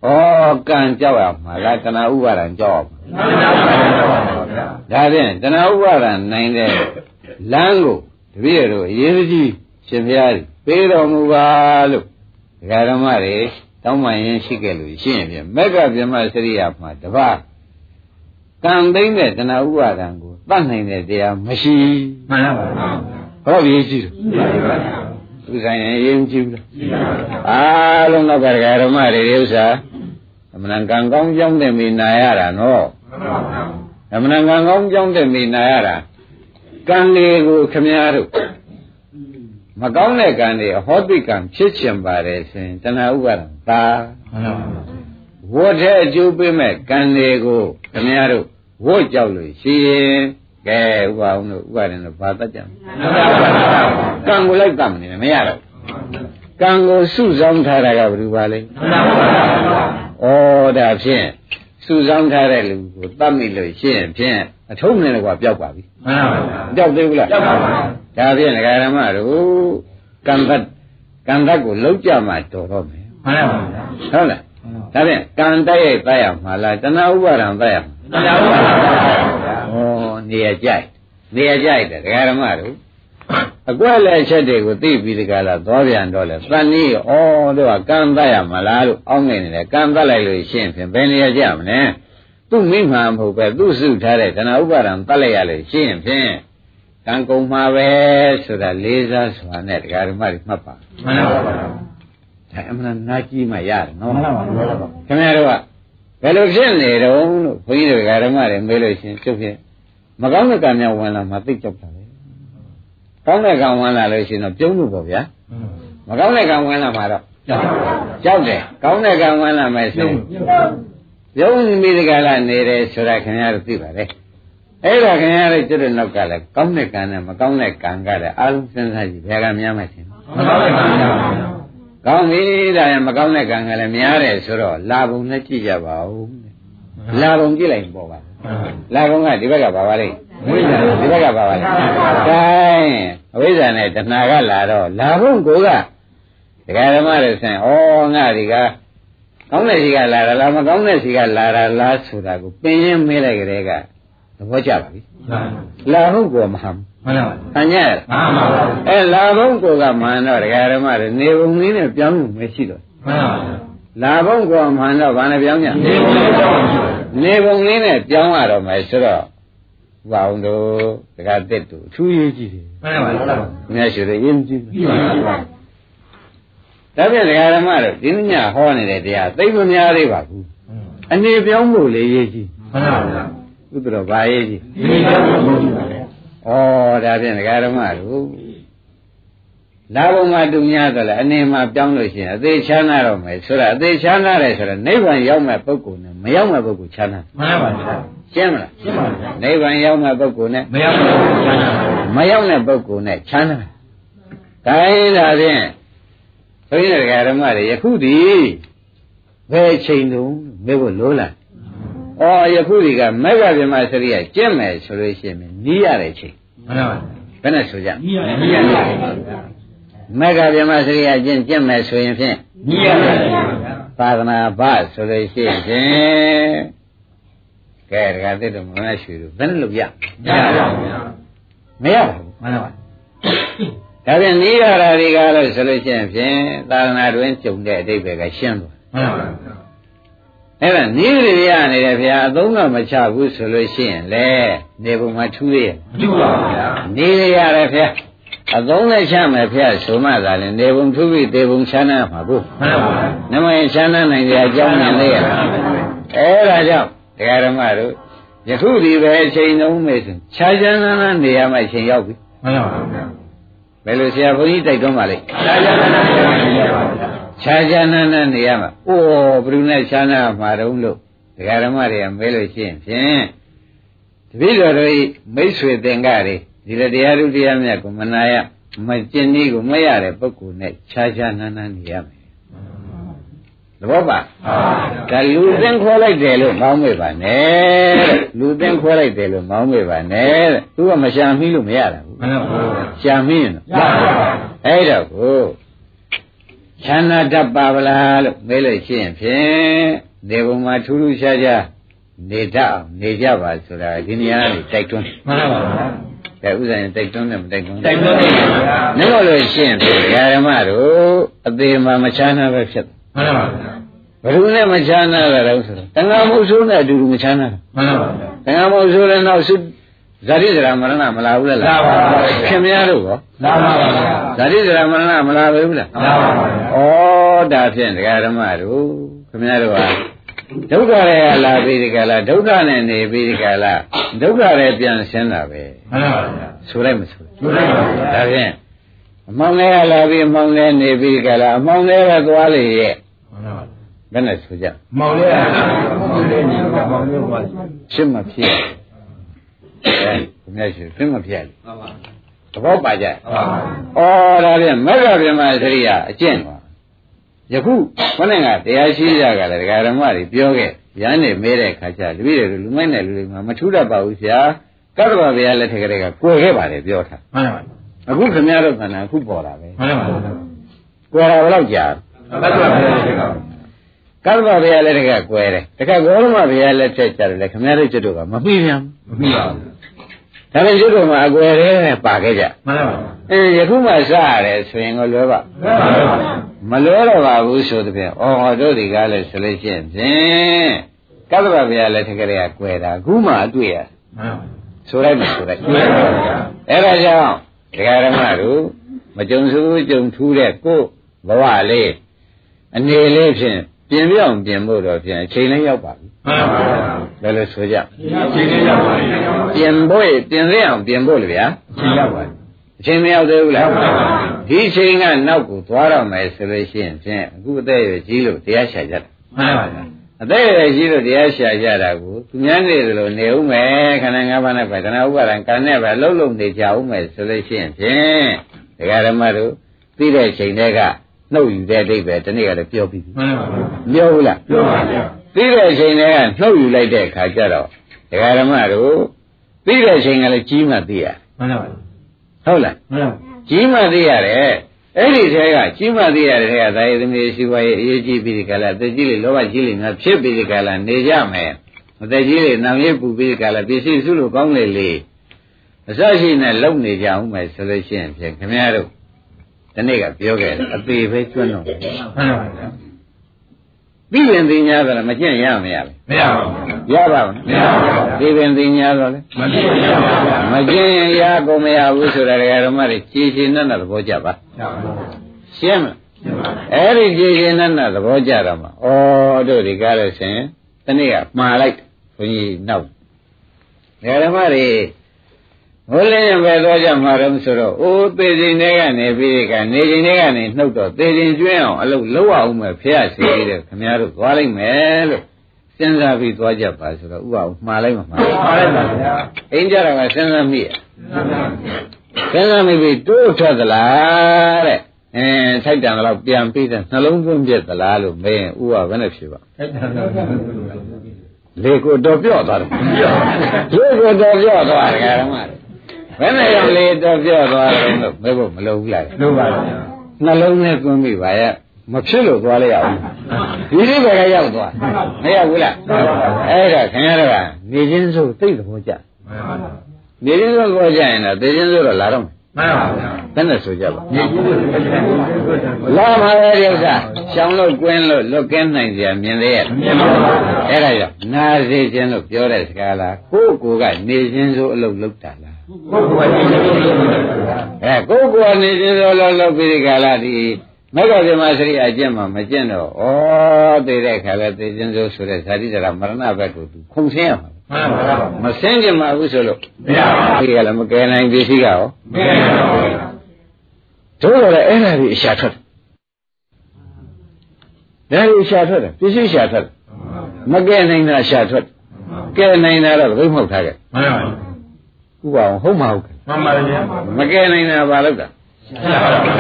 ဩကံကြောက်ရမှာလားတဏှာဥပါဒံကြောက်ရမှာ
မှန်ပါဗျာ
ဒါဖြင့်တဏှာဥပါဒံနိုင်တဲ့လမ်းကိုတပည့်တို့အရေးကြီးရှင်ဘုရားကြီးပေးတော်မူပါလို့ဓမ္မတွေတောင်းပန်ရင်ရှိခဲ့လို့ရှိရင်ဖြင့်မက္ကဗျမစရိယာမှာတပါး ကံသိမ့်တဲ့တဏှာဥပါဒံကိုတတ်နိုင်တဲ့တရားမရှိ
မှန်ပါဗျာ
ဟောရေးကြည့်တယ်
ရှိပါဗျာ
သူဆိုင်ရင်ရေးကြည့်ဘူးလား
ရှိပါဗျာ
အားလုံးတော့ကဓမ္မတွေဒီဥစ္စာအမှန်ကံကောင်းကြောင်းတဲ့မိနာရတာနော်
မှန်ပါဗျာ
အမှန်ကံကောင်းကြောင်းတဲ့မိနာရတာကံတွေကိုခမည်းတော်မကောင်းတဲ့ကံတွေအဟောတိကံဖြစ်ချင်ပါတယ်ဆိုရင်တဏှာဥပါဒံသာ
မှန်ပါဗျာ
ဝတ်တဲ့အကျိုးပေးမဲ့ကံတွေကိုခမည်းတော်ဝတ်ကြောက်လို့ရှိရင်ကဲဥပါအောင်တို့ဥပါဒံတို့ဘာတတ်ကြမလဲ
မှန်ပါဗျာ
ကံကိုလိုက်တတ်မနေနဲ့မရတော့ကံကိုစုဆောင်းထားတာကဘယ်လိုပါလဲ
မှန်ပါဗျာ
ဩဒါဖြင့်စုဆောင်းထားတဲ့လူကိုတတ်မိလို့ရှိရင်ဖြင့်အထုံးနဲ့ကွာပျောက်ပါပြီ
မှန်ပါဗျာ
ပျောက်သေးဘူးလား
ကြောက်ပါဗျာ
ဒါဖြင့်ဒကာရမတို့ကံတတ်ကံတတ်ကိုလောက်ကြမှာတော်တော့မယ်
မှန်ပါဗျာ
ဟုတ်လား ဒါဖြင့်ကံတိုက်ရိုက်တိုက်ရမှာလားတဏှာဥပါဒံတိုက်ရမှာ
မှန်ပါဗျာ
ဩနေရာကြိုက်နေရာကြိုက်တယ်ဒကာရမတို့အကွက်လက်ချက်တွေကိုသိပြီးဒီကလာသွားပြန်တော့လေသန်နီးဩတို့ကကံတတ်ရမှာလားလို့အောင်းနေတယ်ကံတတ်လိုက်လို့ရှင်းဖြင့်ဘယ်နေရာကြမလဲသူ့မိမှန်မဟုတ်ပဲသူ့စုထားတဲ့တဏှာဥပါဒံတတ်လိုက်ရလို့ရှင်းဖြင့်ကံကုန်မှာပဲဆိုတာလေးစားစွာနဲ့ဒကာရမတွေမှတ်ပါ
မှန်ပါဗျာ
ဒါအမှန်နာကြီးမှရတယ်နော်
မှန်ပါဗျာ
ခင်ဗျားတို့ကဘယ်လိုဖြစ်နေတုံးလို့ဘုန်းကြီးတို့ဓမ္မတွေမေးလို့ရှရင်ကျုပ်ဖြင့်မကောင်းတဲ့ကံများဝင်လာမှသိကြောက်တာလေကောင်းတဲ့ကံဝင်လာလို့ရှရင်တော့ပြုံးလို့ပေါ့ဗျာမကောင်းတဲ့ကံဝင်လာမှတော့
ကြောက်ပါဗျာ
ကြောက်တယ်ကောင်းတဲ့ကံဝင်လာမယ်ဆိုရင်ပြုံးမိဒီကလာနေတယ်ဆိုတာခင်ဗျားတို့သိပါလေအဲ့ဒါခင်ဗျားတို့ကျွတ်တဲ့နောက်ကလည်းကောင်းတဲ့ကံနဲ့မကောင်းတဲ့ကံကလည်းအားလုံးစဉ်းစားကြည့်ဘယ်ကများမှရှင်
မကောင်းတဲ့ကံကြောင့်ပါဗျာ
ကောင်းပြီဒါရင်မကောင်းတဲ့ကံကလည်းများတယ်ဆိုတော့လာဘုံနဲ့ကြည့်ကြပါဦးလာဘုံကြည့်လိုက်ပေါ့ပါလာဘုံကဒီဘက်ကပါပါလိမ့်
ဝိဇ္ဇာ
ဒီဘက်ကပါပါလိမ့်တိုင်းအဝိဇ္ဇာနဲ့တဏှာကလာတော့လာဘုံကိုကဒကာဓမ္မတွေဆင်ဩငါဒီကကောင်းတဲ့စီကလာတာလားမကောင်းတဲ့စီကလာတာလားဆိုတာကိုပင်ရင်းမေးလိုက်ကြတဲ့ကသဘောကျပါပြီ လာဘုံကိုမဟမ်
မှန်ပါဗျာ
အညာ့
မှန်ပါဗျာ
အဲလာဘုံကိုကမှန်တော့ဒကာဓမ္မတွေနေဘုံလေးနဲ့ပြောင်းလို့မရှိတော့
မှန်ပါဗျာ
လာဘုံကမှန်တော့ဘာနဲ့ပြောင်းကြ
ဒီလိုလေးကြောက်ပါဗျာ
နေဘုံလေးနဲ့ပြောင်းရတော့မယ်ဆိုတော့ဘာအောင်တို့တက္ကတက်တို့အထူးရေးကြည့်တယ်
မှန်ပါဗျာ။
မြတ်ရှိတယ်ရင်းကြည့်
ပြီးပါဗျာ။
ဒါပြန်ဒကာဓမ္မတို့ဒီညဟောနေတဲ့တရားသိမများသေးပါဘူး။အနေပြောင်းဖို့လေရေးကြည့်
မှန်ပါဗျာ။
ဥပ္ပရောဘာရေးကြည့်
ဒီလိုကြောက်ပါဗျာ။
ဒါဖြင့်ဒကာဓမ္မတို့လာဘုံမှာတူများဆိုလဲအနေမှာပြောင်းလို့ရှိရင်အသေးချမ်းသာတော့မယ်ဆိုတာအသေးချမ်းသာတယ်ဆိုတော့နိဗ္ဗာန်ရောက်မဲ့ပုဂ္ဂိုလ်နဲ့မရောက်မဲ့ပုဂ္ဂိုလ်ချမ်းသာ
မှန်ပါဗျာ
ရှင်းမလား
ရှင်းပါဗျာ
နိဗ္ဗာန်ရောက်မဲ့ပုဂ္ဂိုလ်နဲ့
မရောက်ဘူးချမ်းသာပါ
မရောက်တဲ့ပုဂ္ဂိုလ်နဲ့ချမ်းသာဒါရင်ဒါဖြင့်ဘုန်းကြီးတွေကဓမ္မတွေယခုဒီဘယ်ချိန်တုန်းမေးဖို့လိုလား ဩယခုဒီကမဂ္ဂဗြဟ္မစရိယကျင့်မယ်ဆိုလို့ရှိရင်နီးရတဲ့ချိန်
မှန်ပါဗျာ
ဘယ်နဲ့ဆိုကြ
ညီရတယ်ညီရတယ်
မဂ္ဂဗြဟ္မစရိယကျင့်ကျင့်မယ်ဆိုရင်ဖြင့်
ညီရတယ်ဗျာ
သာသနာ့ဘဆိုလို့ရှိရင်ဖြင့်ကဲဒကာသစ်တို့မမရွှေတို့ဘယ်နဲ့လုပ်ရ
ညီရတယ်ဗျာ
မရဘူး
မှန်ပါဗျာ
ဒါပြန်နိရဓာတွေကလို့ဆိုလို့ရှိရင်ဖြင့်သာသနာတွင်ကျုံတဲ့အတိတ်ပဲကရှင်းသွား
မှန်ပါဗျာ
အဲ့ဒါနိရိရနေတယ်ဗျာအသုံးကမချဘူးဆိုလို့ရှိရင်လေနေပုံမှာထူးရ
မတူပါဘူးဗျာ
နိရိရတယ်ဗျာအသုံးနဲ့ချမယ်ဗျာဆိုမှသာလေနေပုံထူးပြီးတေပုံချမ်းသာမှာဘူး
မှန်ပါဗျာ
နမယချမ်းသာနိုင်ကြအကြောင်းနဲ့လေရလားအဲ့ဒါကြောင့်တရားဓမ္မတို့ယခုဒီပဲအချိန်လုံးမေးဆိုခြားချမ်းသာသာနေရမှအချိန်ရောက်ပြီ
မှန်ပါဗျာ
ဘယ်လိုဆရာဘုန်းကြီးတိုက်တွန်းပါလိမ့်
သာယာနာနာနေပါဗျာ
ခြားခြားနာနာနေရမှာအိုးဘယ်သူနဲ့ခြားနာမှာတုံးလို့ဒကာဓမ္မတွေကမဲလို့ရှိရင်ဖြင့်တပည့်တော်တို့ဤမိတ်ဆွေသင်္ကတွေဒီလိုတရားဓုတရားမြတ်ကိုမနာရမကျင်နည်းကိုမရတဲ့ပုဂ္ဂိုလ်နဲ့ခြားခြားနာနာနေရမယ်သဘောပါဒါလူသင်ခေါ်လိုက်တယ်လို့မောင်းမေ့ပါနဲ့တဲ့လူသင်ခေါ်လိုက်တယ်လို့မောင်းမေ့ပါနဲ့တဲ့သူကမရှာမီးလို့မရတာဘူး
မှန်ပါဗျာ
ရှာမီးရင်တော့
ရပါဗျာ
အဲ့တော့ကို ချမ်းသာတတ်ပါဗလားလို့မေးလို့ရှိရင်ဖြင့်နေပုံမှာထူးထူးခြားခြားနေတတ်အောင်နေကြပါဆိုတာဒီနေရာလေးတိုက်တွန်း
မှန်ပါဗျာ
တယ်ဥစ္စာရင်တိုက်တွန်းတယ်မတိုက်တွန်း
တိုက်တွန်းနေပါဗျာ
နှမလို့ရှိရင်ဖြင့်ဓမ္မတို့အသေးမှမချမ်းသာပဲဖြစ်တယ်
မှန်ပါဗျာ
ဘယ်သူနဲ့မချမ်းသာကြတော့ဆိုတော့တဏှာမုတ်ဆိုးနဲ့အတူတူမချမ်းသာ
မှန်ပါဗျာ
တဏှာမုတ်ဆိုးလည်းနောက်စု ဇာတိဇရာမရဏမလာဘူးလား
လာပါပါ
ခင်များတို့ရော
လာပါဗျာ
ဇာတိဇရာမရဏမလာပဲဘူးလား
လာပါဗျာ
ဩဒါဖြင့်ဒကာဓမ္မတို့ခင်ဗျားတို့ဟာဒုက္ခရဲ့လာပြီးဒီကလာဒုက္ခနဲ့နေပြီးဒီကလာဒုက္ခရဲ့ပြန်ရှင်းတာပဲ
မှန်ပါဗျာ
ဆိုလိုက်မဆိုလိုက်
လူလိုက်ပါဗျာ
ဒါဖြင့်အမောင်လေးကလာပြီးအမောင်လေးနေပြီးဒီကလာအမောင်လေးကသွားလေရဲ့
မှန်ပါဗျာ
ဘယ်နဲ့ဆိုကြ
မောင်လေးမောင်လေးနေပါမောင်လေးပါ
ဖြစ်မဖြစ် အဲခင်ဗျားရှိဖြစ်မဖြစ်လေ
မှန်ပါ
သဘောပါကြ
မှန်ပါ
ဩဒါဖြင့်မဂ္ဂဗြဟ္မစရိယအကျင့်ပါယခုခொနဲ့ကတရားရှိကြကလည်းဒကာဓမ္မတွေပြောခဲ့ရန်နေမဲတဲ့ခါကျတပည့်တွေလူမိုက်နဲ့လူတွေမှာမထူးတတ်ပါဘူးဆရာကတ္တဗဗျာလက်ထက်ကလေးကကိုယ်ခဲ့ပါတယ်ပြောထား
မှန်ပါ
အခုခင်ဗျားတို့ခန္ဓာအခုပေါ်တာပဲ
မှန်ပါ
ကိုယ်တာဘယ်တော့ကြာ
ဘတ်တော်ပဲဒီကောင်
ကတ္တဗဗျာလက်ထက်ကကွယ်တယ်တခါဂေါရမဗျာလက်ထက်ကျတယ်လေခင်ဗျားတို့ကျွတ်တို့ကမပြီးပြန်
မပြီးပါဘူး
ဒါပေမဲ့ကျွတ်တို့မှာအကွယ်တယ်ပါခဲ့ကြ
မှန်ပါ
အဲယခုမှစရတယ်ဆိုရင်ကိုလွယ်ပါ
မှန်ပါ
မလွဲတော့ပါဘူးဆိုတဲ့ပြန်ဩဟောတို့ဒီကားလဲဆိုလို့ရှိရင်ဖြင့်ကတ္တဗဗျာလက်ထက်ကလေးကကွယ်တာအခုမှအတွေ့ရ
မှန်ပါ
ဆိုလိုက်မယ်ဆိုလိုက်
မှန်ပါဗျာ
အဲ့ဒါကြောင့်ဒကာရမတို့မကြုံစုကြုံထူးတဲ့ကိုယ်ဘဝလေးအနေလေးဖြင့် ပြင်ပြောင်းပြင်ဖို့တော့ဖြင့်အချိန်လေးရောက်ပါပြီ
မှန်ပါ
ဘယ်လိုဆိုကြ
ဒီနေ့ရောက်ပါပြီ
ပြင်ဖို့ပြင်ရအောင်ပြင်ဖို့လေဗျာ
ဒီရောက်ပါပြီ
အချိန်မရောက်သေးဘူးလား
ရောက်ပါပြီ
ဒီအချိန်ကနောက်ကိုသွားတော့မယ်ဆိုလို့ရှိရင်ဖြင့်အခုအသက်အရွယ်ကြီးလို့တရားရှာကြတာ
မှန်ပါဗျာ
အသက်အရွယ်ကြီးလို့တရားရှာကြတာကိုသူများနေတယ်လို့နေဦးမယ်ခန္ဓာ၅ပါးနဲ့ပဲခန္ဓာဥပါဒံကံနဲ့ပဲလှုပ်လှုပ်နေကြဦးမယ်ဆိုလို့ရှိရင်ဖြင့်ဒကာရမတို့သိတဲ့အချိန်တည်းက နှုတ်ယူတဲ့အဓိပ္ပာယ်ဒီနေ့ကလည်းပြောပြီးပြီ
မှန်ပါဗျာ
ပြောဘူးလား
ပြောပါဗျာ
သိတဲ့အချိန်တည်းကနှုတ်ယူလိုက်တဲ့အခါကျတော့ဒကာရမတို့သိတဲ့အချိန်ကလည်းကြီးမှသိရ
မှန်ပါဗျာ
ဟုတ်လား
မှန်ပါ
ကြီးမှသိရတယ်အဲ့ဒီထဲကကြီးမှသိရတဲ့ထဲကသာယသမီးရှိပါရဲ့အရေးကြီးပြီးဒီကလာတက်ကြီးလေလောဘကြီးလေငါဖြစ်ပြီးဒီကလာနေကြမယ်အသက်ကြီးလေနောင်ရပူပြီးဒီကလာပစ္စည်းစုလို့ကောင်းလေလေအစရှိနဲ့လုံနေကြအောင်မယ်ဆိုလို့ရှိရင်ဖြင့်ခင်ဗျားတို့ ဒီနေ့ကပြောခဲ့တယ်အသေးပဲကျွန်းတော့တယ်
မှန်ပါဗျာ
ပြီးရင်သိညာဆိုတော့မကျင့်ရမရဘူး
မရပါဘူး
ရပါဘူး
မရပါဘူး
ဒီပင်သိညာဆိုလေ
မကြည့်ရပါဘူး
မကျင့်ရင်ရကုန်မရဘူးဆိုတာဓမ္မတွေကြည်ရှင်နဲ့သဘောကျပါ
ရပါဘူး
ရှင်းမလားအဲ့ဒီကြည်ရှင်နဲ့သဘောကျတော့မှဩတို့ဒီကားလို့ရှင်တနေ့ကမှားလိုက်ဘုန်းကြီးနောက်ဓမ္မတွေ မဟိုလည်းရင်ပဲသွားကြမှာတော့ဆိုတော့အိုးသေခြင်းတွေကနေပြီးကနေခြင်းတွေကနေနှုတ်တော့သေခြင်းကျွင်းအောင်အလုပ်လုပ်အောင်မယ်ဖះစီတဲ့ခင်ဗျားတို့သွားလိုက်မယ်လို့စဉ်းစားပြီးသွားကြပါဆိုတော့ဥပအောင်မှားလိုက်မှာမှား
ပါလိုက်ပါဗျာ
အိမ်ကြတာကစဉ်းစားမိရစဉ်းစားမိပြီးတိုးထွက်သလားတဲ့အဲထိုက်တန်တော့ပြန်ပြီးတဲ့နှလုံးသွင်းပြက်သလားလို့မေးရင်ဥပဘယ်နဲ့ဖြေပါ
ထိုက်တယ်တော့
လေကိုတော့ပြော့သွားတယ်လေကိုတော့ပြော့သွားတယ်ဓမ္မတွေ ဘယ်နဲ့ကြောင့်လေတော့ပြော့သွားတယ်လို့မေးဖို့မလိုဘူးလား
လို့ပါဗျာ
နှလုံးနဲ့သွင်းပြီပါရဲ့မဖြစ်လို့သွားလိုက်ရအောင်ဒီလိုပဲရောက်သွားမရဘူးလားအဲ့ဒါခင်ဗျားတို့ကနေချင်းစို့သိတဲ့ဘောကြနေချင်းစို့ဘောကြရင်တော့သိချင်းစို့တော့လာတော့မယ်
မှန်ပါဗျာ
ဘယ်နဲ့ဆိုကြပါ
မြေကြီးကို
လာပါရဲ့ဒီဥစ္စာရှောင်းလို့ကွင်းလို့လွတ်ကင်းနိုင်ကြမြင်သေးရဲ့
မြင်ပါပါ
အဲ့ဒါကြောင့်နာစေခြင်းလို့ပြောတဲ့စကားလားကိုယ့်ကိုယ်ကနေခြင်းဆိုအလုပ်လုပ်တာလား
ဘုရားကြီးကိုလို့ပါဗျာ
အဲကိုယ့်ကိုယ်ကနေခြင်းဆိုအလုပ်လုပ်ပြီးဒီကလာဒီမဂ္ဂဗေမစရိအကျင့်မှာမကျင့်တော့ဩသိတဲ့ခါလဲသိခြင်းဆိုဆိုတဲ့ဇာတိဇရာမရဏဘက်ကိုသူခုံဆင်းရမှာ
မှန်ပါဗျာ
မဆင်းကြမှာဘူးဆိုလို့
မရပါဘူး
ဒီကလည်းမကယ်နိုင်ပစ္စည်းကရော
မရပါဘူး
တို့တော့လည်းအဲ့ဒါကြီးအရှာထွက်တယ်ဒါကြီးအရှာထွက်တယ်ပစ္စည်းရှာထွက်တယ်မကယ်နိုင်တာရှာထွက်တယ်ကယ်နိုင်တာတော့ဘယ်မှမဟုတ်ထားခဲ့
မှန်ပါဘူး
ဥပအောင်ဟုတ်မဟုတ်ကဲ
မှန်ပါဗျာ
မကယ်နိုင်တာဘာလို့လဲ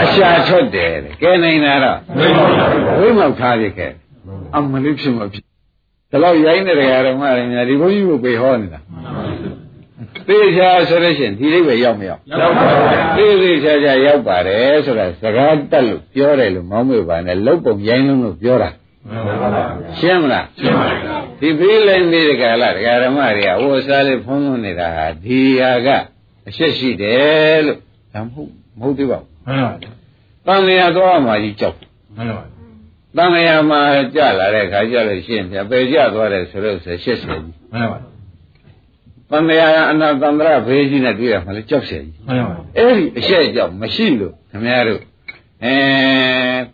အရှာထွက်တယ်တဲ့ကယ်နိုင်တာတော့
ဘယ်ပါဗျာ
ဝိမောက်ထားရခဲ့အမလေးဖြစ်မဖြစ်ဒါတော့ရိုင်းတဲ့ဓမ္မတွေများဒီဘုန်းကြီးကိုပေဟောနေတာသေချာဆိုလို့ရှိရင်ဒီလေးပဲရောက်မရောက်
ရောက်ပါဗျာ
သေသေးချာချာရောက်ပါတယ်ဆိုတာစကားတက်လို့ပြောတယ်လို့မောင်းမေပါနဲ့လုတ်ပုံရိုင်းလုံးလို့ပြောတာ
မှန်ပါဗျာ
ရှင်းမလား
ရှင်းပါဗျာ
ဒီဘေးလည်းနေတဲ့ကာလဒကာဓမ္မတွေကဝိစားလေးဖုံးလွှမ်းနေတာဟာဒီဟာကအရှက်ရှိတယ်လို့ဒါမဟုတ်မဟုတ်သေးပါဘူး
မှန်ပါဗျာ
တန်လျာသွားမှကြီးကြောက်
မှန်ပါဗျာ
တန်လျာမှာကြလာတဲ့ခါကြလို့ရှိရင်ပြပယ်ကြသွားတယ်ဆိုတော့ဆိုရှက်ရှက်ကြီး
မှန်ပါဗျာ
တန်လျာအနာတန္တရဘေးကြီးနဲ့တွေ့ရမှလည်းကြောက်ရှက်ကြီး
မှန်ပါဗျာ
အဲ့ဒီအရှက်ကြောင့်မရှိလို့ခင်ဗျားတို့ အဲ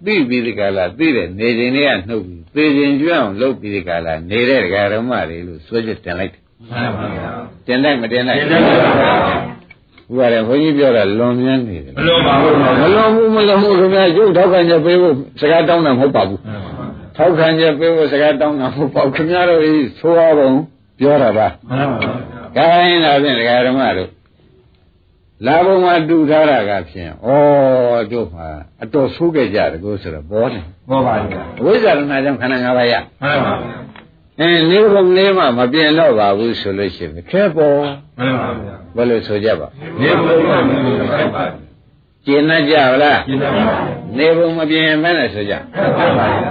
သိပြီးဒီကလာသိတဲ့နေချိန်တွေကနှုတ်ပြီးသေချိန်ကျွမ်းအောင်လုပ်ပြီးဒီကလာနေတဲ့ဒကာဓမ္မတွေလို့စွဲချက်တင်လိုက်တယ်
မှန်ပါဗျာ
တင်လိုက်မတင်လိုက်
တင်လိုက်ပါဗျာ
ဘုရားလည်းဘုန်းကြီးပြောတာလွန်မြန်းနေတယ်
မလွန်ပါဘူး
မလွန်ဘူးမလွန်ဘူးခင်ဗျာရုပ်ထောက်ခံချက်ပေးဖို့စကားတောင်းတာမဟုတ်ပါဘူးထောက်ခံချက်ပေးဖို့စကားတောင်းတာမဟုတ်ပါဘူးခင်ဗျားတို့ဤသိုးအောင်ပြောတာပါ
မှန်ပါဗျာ
ခိုင်းတာဖြင့်ဒကာဓမ္မတို့ လာဘုံမှာတူထားတာကဖြင့်ဩတို့မှာအတော်ဆိုးခဲ့ကြတယ်ကိုဆိုတော့ဘောတယ်
ဘောပါဗျာ
ဝိဇ္ဇာရဏကြောင့်ခန္ဓာ၅ပါးရ
မှန်ပါဗျာ
အင်းနေဘုံလေးမှမပြင်တော့ပါဘူးဆိုလို့ရှိရင်ခဲပေါ်
မှန်ပါဗျာ
ဘယ်လိုဆိုကြပါ
နေဘုရားမြတ်ပါဗျာ
ကျင်တတ်ကြပါလား
ရှင်းပါဗျာ
နေဘုံမပြင်မဲနဲ့ဆိုကြ
မှန်ပါဗျာ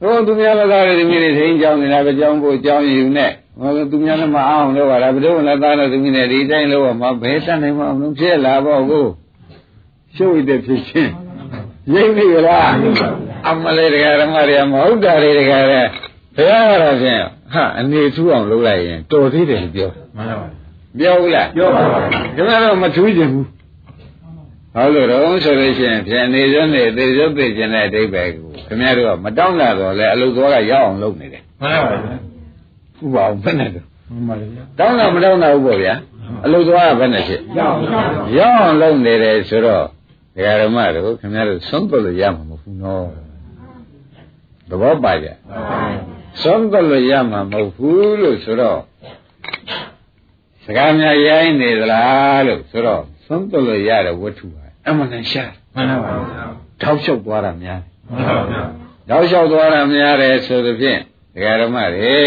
ဟိုသူများလည်းသားတွေဒီမိတွေထိန်းကြောင်းနေတာပဲကြောင်းဖို့ကြောင်းယူနဲ့ဟိုသူများလည်းမအောင်လို့ပါလားဘယ်တော့လည်းသားတော်သူမိတွေဒီတိုင်းလို့မှဘယ်တတ်နိုင်မအောင်လို့ဖြစ်လာပေါ့ကိုရှုပ်ရတဲ့ဖြစ်ချင်းရိပ်နေလားအမလေးတရားဓမ္မတွေကမဟုတ်တာတွေတကယ်ပဲဘုရားကတော့ဖြင့်ဟာအနေထူးအောင်လုပ်လိုက်ရင်တော်သေးတယ်လို့ပြော
မှန်ပါဗျာ
ပြောဘူးလား
ပြောပါပါ
ခင်ဗျားတော့မထူးချင်ဘူးဟုတ်လို့တော့ဆိုလို့ရှိရင်ဖြင့်နေစွန်းနေသေစွန်းသေခြင်းတဲ့အဓိပ္ပာယ်ကို ခင်ဗျားတို့ကမတောင်းလာတော့လဲအလုသွားကရောက်အောင်လုပ်နေတယ်
မှန်ပါဗျာ
ဥပအောင်ဘယ်နဲ့တော့
မှန်ပါဗျာ
တောင်းတာမတောင်းတာဘူးပေါ့ဗျာအလုသွားကဘယ်နဲ့ဖြစ်
ရောက်ပါ
ရောက်အောင်လုပ်နေတယ်ဆိုတော့ဒကာရမတို့ခင်ဗျားတို့ဆုံးသွလို့ရမှာမဟုတ်ဘူးနော်သဘောပါကြဆုံးသွလို့ရမှာမဟုတ်ဘူးလို့ဆိုတော့စကားများရိုင်းနေသလားလို့ဆိုတော့ဆုံးသွလို့ရတဲ့ဝတ္ထုဟာအမှန်တန်ရှား
မှန်ပါဗျာ
ထောက်လျှောက်သွားတာများ
မှန်ပါဗျာ
ထောက်လျှောက်သွားတာများတယ်ဆိုသဖြင့်ဒကာရမတွေ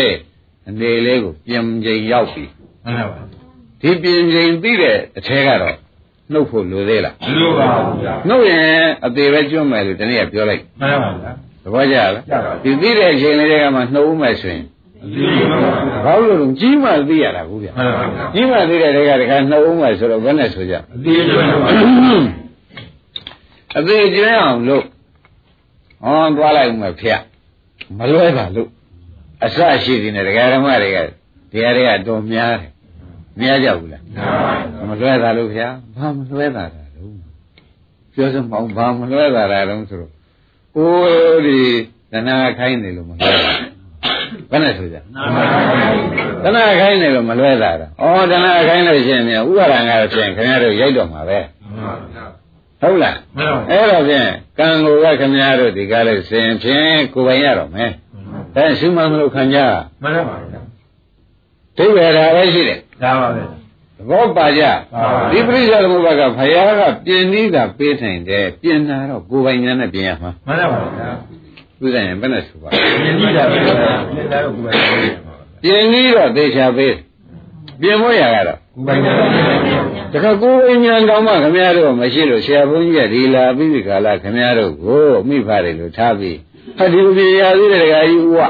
အနေလေးကိုပြင်ချိန်ရောက်ပြီ
မှန်ပါ
ဒီပြင်ချိန်ပြီးတဲ့အထဲကတော့နှုတ်ဖို့လိုသေးလား
မလို့ပါဘူးဗျာ
နှုတ်ရင်အသေးပဲကျွတ်မယ်လို့တနည်းပြောလိုက်
မှန်ပါဗျာ
သဘောကျလား
ကျပါပြီ
ဒီပြီးတဲ့အချိန်လေးတွေကမှနှုတ်ဦးမယ်ဆိုရင်
ဒီမှန်ပါဗျာ
ဘာလို့လဲကြီးမှသိရတာဘူးဗျ
မှန်ပါဗျာ
ကြီးမှသိတဲ့တွေကတခါနှုတ်ဦးမယ်ဆိုတော့ဘယ်နဲ့ဆိုကြ
အသေးကျွမ်းပါ
အသေးကျွမ်းအောင်လို့ ဟောသွားလိုက်ဦးမယ်ဖေမလွဲပါလို့အစရှိသည်နဲ့ဒကာဓမ္မတွေကတရားတွေကတော်များတယ်များကြဘူးလားမလွဲတာလို့ဗျာဘာမလွဲတာတာတော့ပြောစမအောင်ဘာမလွဲတာတာတော့ဆိုတော့အိုးဒီတဏှာခိုင်းနေလို့မလွဲတာဘယ်နဲ့ဆိုကြ
နာမည်
တဏှာခိုင်းတယ်လို့မလွဲတာတော့ဩတဏှာခိုင်းလို့ရှိရင်မြန်ဥပါဒံကတော့ဖြင့်ခင်ဗျားတို့ရိုက်တော့မှာပဲ
မှန်ပါဗျာ
ဟုတ်လား
မှန်ပါ
အဲ့တော့ဖြင့်ကံကိုကခင်ဗျားတို့ဒီကားလို့ရှင်ဖြင့်ကိုယ်ပိုင်ရတော့မယ်အဲရှုမှန်မလို့ခံကြ
မှန်ပါဗျာ
ဒိဗေဒါပဲရှိတယ်
ဒါပါပဲ
သဘောပါကြ
ပါပါ
ဒီပရိစ္ဆေသမုပ္ပါကဘုရားကပြင်နည်းကပေးနိုင်တယ်ပြင်တာတော့ကိုယ်ပိုင်ညာနဲ့ပြင်ရမှာ
မှန်ပါဗျာ
ဥဒ္ဒရင်ဘယ်နဲ့ဆိုပါ
မြင်ကြတာပဲမြင်တာတော့ကိုယ်ပိုင်တယ်
ပြင်နည်းတော့သေချာပေး ပြင်ဖို့ရကတော့
ကိုယ်ပိုင်တယ်
တခါကိုယ်ဉာဏ်တော်မှခမရတို့မရှိလို့ဆရာဘုန်းကြီးကဒီလာပြီးဒီကာလခမရတို့ကိုမိဖတယ်လို့ထားပြီးဟာဒီလိုပြရသေးတယ်တခါကြီးဥဝဥ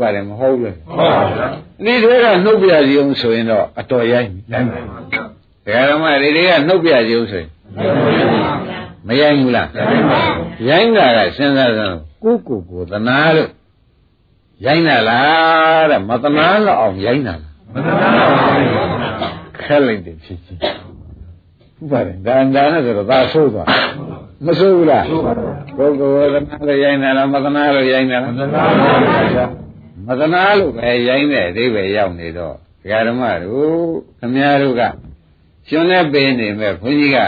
ပါတယ်မဟုတ်ဘူး
ဟုတ်ပါဗျာ
ဒီတွေကနှုတ်ပြစီအောင်ဆိုရင်တော့အတော်ရိုက်ပြီ
နိုင်ပါဗျာ
ဒကာဓမ္မတွေတွေကနှုတ်ပြစီအောင်ဆိုရင်မရိုက်ဘူးလားရိုင်းတာကစဉ်းစားစမ်းကိုကိုကိုသနာလို့ရိုင်းတာလားတဲ့မသနာတော့အောင်ရိုင်းတာလား
မသနာပါဘူး
ခက်လိုက်တယ်ဖြစ်ချင်းဥပါတယ်ဒါဒါနဲ့ဆိုတော့ဒါဆိုးသွားမဆိုးဘူးလား
ဟုတ်ပါဗျာ
ကိုယ်ကိုယ်သနာလို့ရိုင်းတာလားမသနာလို့ရိုင်းတာ
မ
လား
သနာပါဗျာ
မသနာလို့ပဲရိုင်းတဲ့အသေးပဲရောက်နေတော့ဒကာဓမ္မတို့ခမည်းတော်ကရှင်နဲ့ပေးနေမဲ့ဘုန်းကြီးက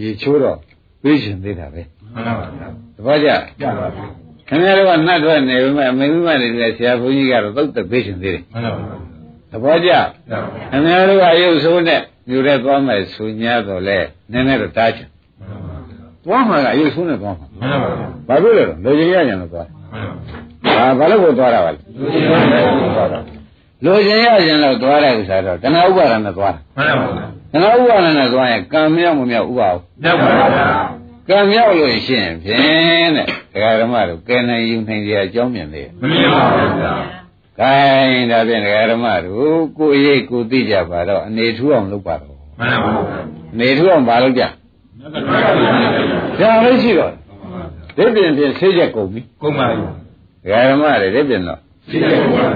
ရေချိုးတော့ပြေးရှင်သေးတာပဲ
မှန်ပါဗျာ
တပည့်ကြ
ကြပါဗျာ
ခမည်းတော်ကနှတ်ထွက်နေပေမဲ့အမေမိမတွေလည်းဆရာဘုန်းကြီးကတော့သုတ်သက်ပေးရှင်သေးတယ်
မှန်ပါဗျာ
တပ ည့်ကြ
ကြပါ
ခမည်းတော်ကရုပ်ဆိုးနဲ့မြူတဲ့သွားမယ်ဆိုညာတော့လဲနည်းနည်းတော့တားချင်သွားမှာကရုပ်ဆိုးနဲ့သွားမှာ
မှန်ပါဗျာ
ဘာဖြစ်လဲတော့လူချင်းရကြလို့သွား
မှန်ပါ
ဘာဘာလို့ကိုသွားတာပါလဲ
လူကြီးပါဗျာ
လူချင်းရကြလို့သွားတဲ့ဥစ္စာတော့တဏှာဥပါဒနဲ့သွားတာ
မှန်ပါဗျာ
တဏှာဥပါဒနဲ့သွားရင်ကံမြောက်မမြောက်ဥပါဘူး
မြောက်ပါဗျာ
ကံမြောက်လို့ရှိရင်ဖြင့်တဲ့ဒကာဓမ္မတို့ကဲနိုင်ယူနိုင်ကြအကြောင်းမြင်သေးတယ်
မမြင်ပါဘူးဗျာ။
ခိုင်းဒါဖြင့်ဒကာဓမ္မတို့ကိုယ်ရိပ်ကိုသိကြပါတော့အနေထူးအောင်လုပ်ပါတော့
မှန်ပါဗျာ။
အနေထူးအောင်ပါလုပ်ကြ။ဒါလည်းရှိတော့ဒီပြင်ပြင်ဆေးချက်ကုန်ပြီ
ကုန်ပါပြီ။
ဒကာဓမ္မတွေဒီပြင်တော့
သိတယ်ကွာ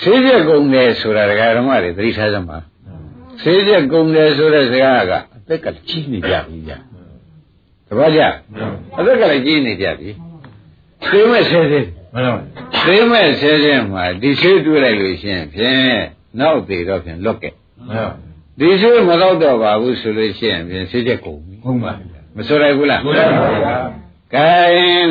ဆေးချက်ကုန်တယ်ဆိုတာဒကာဓမ္မတွေသတိထားစမ်းပါ။ဆေးချက်ကုန်တယ်ဆိုတဲ့စကားကအသက်ကကြီးနေကြပြီကြာ။တပည့်ကြအသက်ကလည်းကြီးနေကြပြီ။သိမဲ့ဆေးဆေး
မှန်ပါ
သိမဲ့ဆဲဆဲမှာဒီဆေးတွေ့လိုက်လို့ရှိရင်ဖြင့်နောက်သေးတော့ဖြင့်လွတ်ကဲ
မှန်ပါ
ဒီဆေးမတော့တော့ပါဘူးဆိုလို့ရှိရင်ဖြင့်ဆေးချက်ကုန်ပြီ
ကုန်ပါဗျာ
မဆိုရဘူးလား
ကိုရပါဗျာ
ကဲ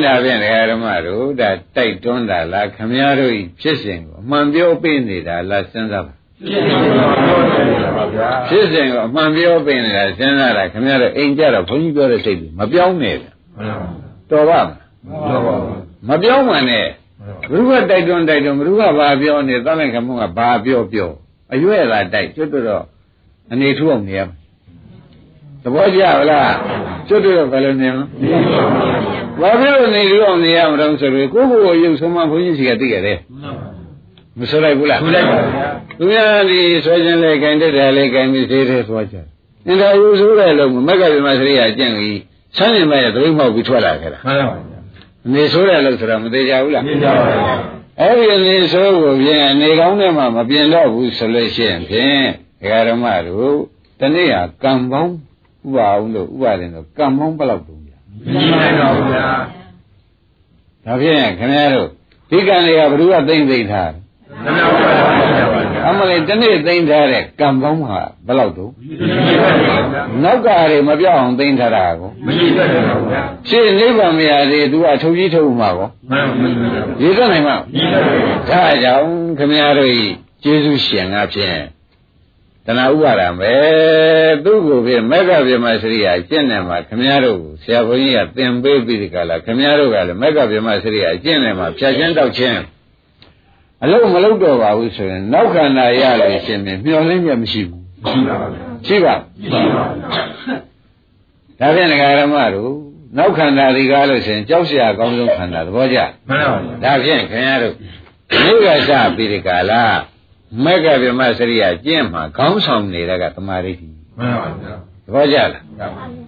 ဒါဖြင့်ဒကာဓမ္မတို့ဒါတိုက်တွန်းတာလားခမည်းတော်ဤဖြစ်စဉ်ကိုအမှန်ပြောပေးနေတာလားစဉ်းစားပါ
ပြည့်စုံပါဗျာ
ဖြစ်စဉ်ကိုအမှန်ပြောပေးနေတာစဉ်းစားတာခမည်းတော်အိမ်ကြတော့ဘုန်းကြီးပြောတဲ့စိတ်ကြီးမပြောင်းနဲ့ဗျ
မှန်ပါ
တော်ပါမလား
တော့ပါဘူး
မပြောင်းမှန်နဲ့ဘုရားတိုက်တွန်းတိုက်တွန်းဘုရားဘာပြောနေသလိုက်ခမုန်းကဘာပြောပြောအရွယ်လာတိုက်ကျွတ်တော့အနေထူအောင်နေရမယ်သဘောကျလားကျွတ်တော့ဘယ်လိုနေမလဲဘာဖြစ်လို့နေထူအောင်နေရမလို့ဆိုပြီးကိုယ့်ကိုယ်ကိုရုပ်ဆုံးမဘုန်းကြီးစီကသိရတယ်မဆိုလိုက်ဘူးလား
ထူလိုက်ပါဗျာ
သူများဒီဆွဲခြင်းလေခိုင်တဲ့တယ်လေခိုင်ပြီးသေးတယ်သွားကြအင်းဒါရုပ်ဆိုးတဲ့လုံးမက်ကပြမစရိယာကျင့်ပြီးဆန်းနေမဲ့သတိမောက်ပြီးထွက်လာခဲ့တာ
မှန်ပါဗျာ
နေဆိုးတဲ့လို့ဆိုတာမသေးကြဘူးလား
မြင်ကြပါဗျာ
အဲ့ဒီအနေဆိုးကိုပြင်အနေကောင်းထဲမှာမပြင်တော့ဘူးဆိုလို့ရှိရင်ဖြင့်ဒကာဓမ္မတို့တနေ့ဟာကံပေါင်းဥပါအောင်လို့ဥပါရင်တော့ကံပေါင်းဘယ်လောက်တုံးကြ
မြင်နိုင်ပါဗျာ
ဒါဖြင့်ခင်ဗျားတို့ဒီကံတွေကဘ누구ကသိမ့်သိမ့်ထား
မှန်ပါဗျာမှန်ပါဗျာ
အမလေးတနေ့သိမ့်ထားတဲ့ကံပေါင်းဟာဘယ်လောက်တုံး
မြင်နိုင်ပါဗျာ
နောက်ကတွေမပြောင်းအောင်သိမ့်ထားတာကို
မရှိတတ်တယ်ပါဗျာ
ရှင်းနိဗ္ဗာန်မရသေးသူကထုတ်ကြီးထုတ်မှာကော
မှန်ပါဗျာ
ရေသွတ်နိုင်မှာ
မြင်တယ်
ဒါကြောင့်ခမည်းတော်ဤကျေးဇူးရှင်ငါဖြင့်တဏှာဥပါဒံပဲသူ့ကိုဖြင့်မက္ကဗြဟ္မစရိယာကျင့်တယ်မှာခမည်းတော်ကိုဆရာဘုန်းကြီးကသင်ပေးပြီးဒီကလာခမည်းတော်ကလည်းမက္ကဗြဟ္မစရိယာကျင့်တယ်မှာဖြတ်ချင်းတောက်ချင်း အလုံးမလုံးတော့ပါဘူးဆိုရင်နောက်ခန္ဓာရလို့ရှင်ပြန်မျောလင်းမြတ်မရှိဘူး
ရှိပါ
ဒါဖြင့်ငဃာရမတို့နောက်ခန္ဓာဒီကားလို့ရှင်ကြောက်ရွံ့အကောင်းဆုံးခန္ဓာသဘောကျ
မှန်ပါဘူး
ဒါဖြင့်ခင်ဗျားတို့မိဂစပိရိကာလာမက္ကဗမစရိယကျင့်မှာခေါင်းဆောင်နေတာကသမာဓိရှိ
မှန်ပါဘူး
သဘောကျလား
မှန်ပါဘူး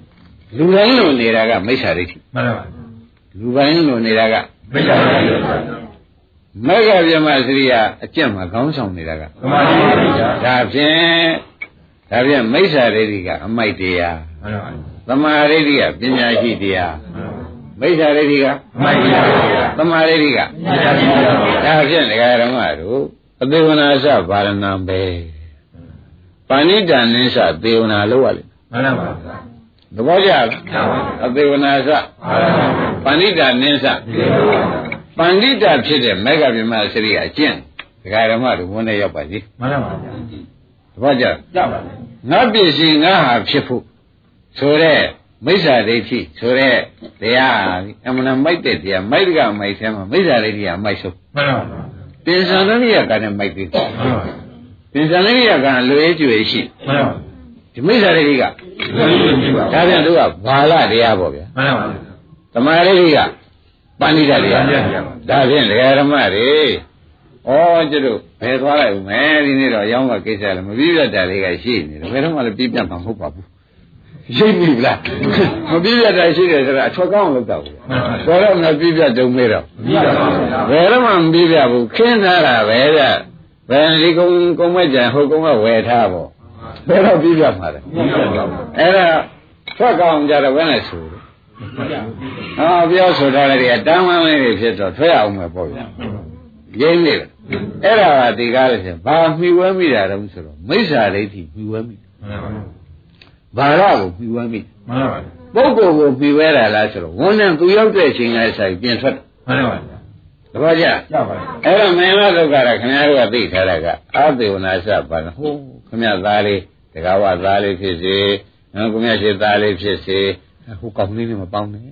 လူတိုင်းလုံနေတာကမိစ္ဆာဒိဋ္ဌိ
မှန်ပါဘူး
လူပိုင်းလုံနေတာက
မိစ္ဆာဒိဋ္ဌိ
မက္ကဗြဟ္မစရိယအကျင့်မှာခေါင်းဆောင်နေတာက
သမာဓိပါဗျာ
ဒါဖြင့်ဒါဖြင့်မိစ္ဆာဒိဋ္ဌိကအမိုက်တရား
မှန်ပါ
သမာဓိဋ္ဌိကပညာရှိတရား
မှန်ပါ
မမိစ္ဆာဒိဋ္ဌိက
မှန်ပါဗျာ
သမာဓိဋ္ဌိက
မှန်ပါဗျာ
ဒါဖြင့်ဒကာဓမ္မတို့အသေးဝနာစဗာရဏံပဲပါဏိတန်နိစ္စသေဝနာလို့ရလိမ့်
မှန်ပါဗျာ
သဘောကျလား
မှန်ပါဗျာ
အသေးဝနာစ
မှန်ပါဗျာ
ပါဏိတန်နိစ္စ
ဒီလိုပါဗျာ
ပန္တိတဖြစ်တဲ့မေဃဗြဟ္မစရိယာအကျင့်ဒကာဓမ္မတို့ဝန်နဲ့ရောက်ပါစီ
မှန်ပါဗျာ
သဘောကျလား
ကြပါဗျာ
ငါပစ္စည်းငါဟာဖြစ်ဖို့ဆိုတဲ့မိစ္ဆာဒိဋ္ဌိဆိုတဲ့တရားအမှန်တမ်းမိုက်တဲ့တရားမိုက်ကမိုက်ဆဲမှာမိစ္ဆာဒိဋ္ဌိကမိုက်ဆုံး
မှန်ပါဗျာ
ပင်စံသရိယကနဲ့မိုက်ပြီး
မှန်ပါဗျာ
ပင်စံသရိယကလွယ်ကျွေရှိ
မှန်ပါ
ဒီမိစ္ဆာဒိဋ္ဌိက
ဒီလိုကြည့်ပါ
ဒါပြန်တို့ကဘာလတရားပေါ့ဗျာ
မှန်ပါဗျာ
သမာဓိဋ္ဌိက ပန္တိတတရား
ပန္တိတတရား
ဒါဖြင့်ဒကာဓမ္မတွေဩကျတို့ဘယ်သွားလိုက်ဦးမယ်ဒီနေ့တော့အယောင်းကကိစ္စလည်းမပြီးပြတ်တာလေးကရှိနေတယ်ဘယ်တော့မှလည်းပြီးပြတ်မှာမဟုတ်ပါဘူးရှိပြီလားမပြီးပြတ်တာရှိတယ်ဆိုတာအချော်ကောင်းလို့တော့ဘူးဘောတော့မပြီးပြတ်တုံးမေးတော့
ဒီပါဗျာ
ဘယ်တော့မှမပြီးပြတ်ဘူးခင်းထားတာပဲဗျဘယ်ဒီကုန်းကုန်းမဲ့ကြံဟိုကုန်းကဝယ်ထားပေါ့ဘယ်တော့ပြီးပြတ်မှာလဲ
ဒီပါဗျာ
အဲ့ဒါထွက်ကောင်းကြတော့ဘယ်နဲ့ဆိုတယ် ဟောပြောဆိုထားတဲ့ကတမ်းဝမ်းလေးတွေဖြစ်တော့ထွက်အောင်မယ်ပေါ့ဗျရင်းနေတယ်အဲ့ဒါကဒီကားလို့ဆိုဘာမှီဝဲမိတာတုံးဆိုတော့မိစ္ဆာဒိဋ္ဌိမှီဝဲမိ
မှန်ပါဗျာ
ဘာရကိုမှီဝဲမိ
မှန်ပါဗျာ
ပုဂ္ဂိုလ်ကိုမှီဝဲတာလားဆိုတော့ဝန်နဲ့သူရောက်တဲ့အချိန်ကဆိုင်ပြင်ထွက်တယ်
မှန်ပါဗျာ
တပည့်ကြ
ကြပါဗျာ
အဲ့တော့မင်းလာဒုက္ခရခင်ဗျားတို့ကသိထားတာကအသေဝနာစပါဟိုခင်ဗျားသားလေးတကားဝသားလေးဖြစ်စေနော်ခင်ဗျားရှိသားလေးဖြစ်စေ ဟိုကောင်းလေးနဲ့မပေါင်းနဲ့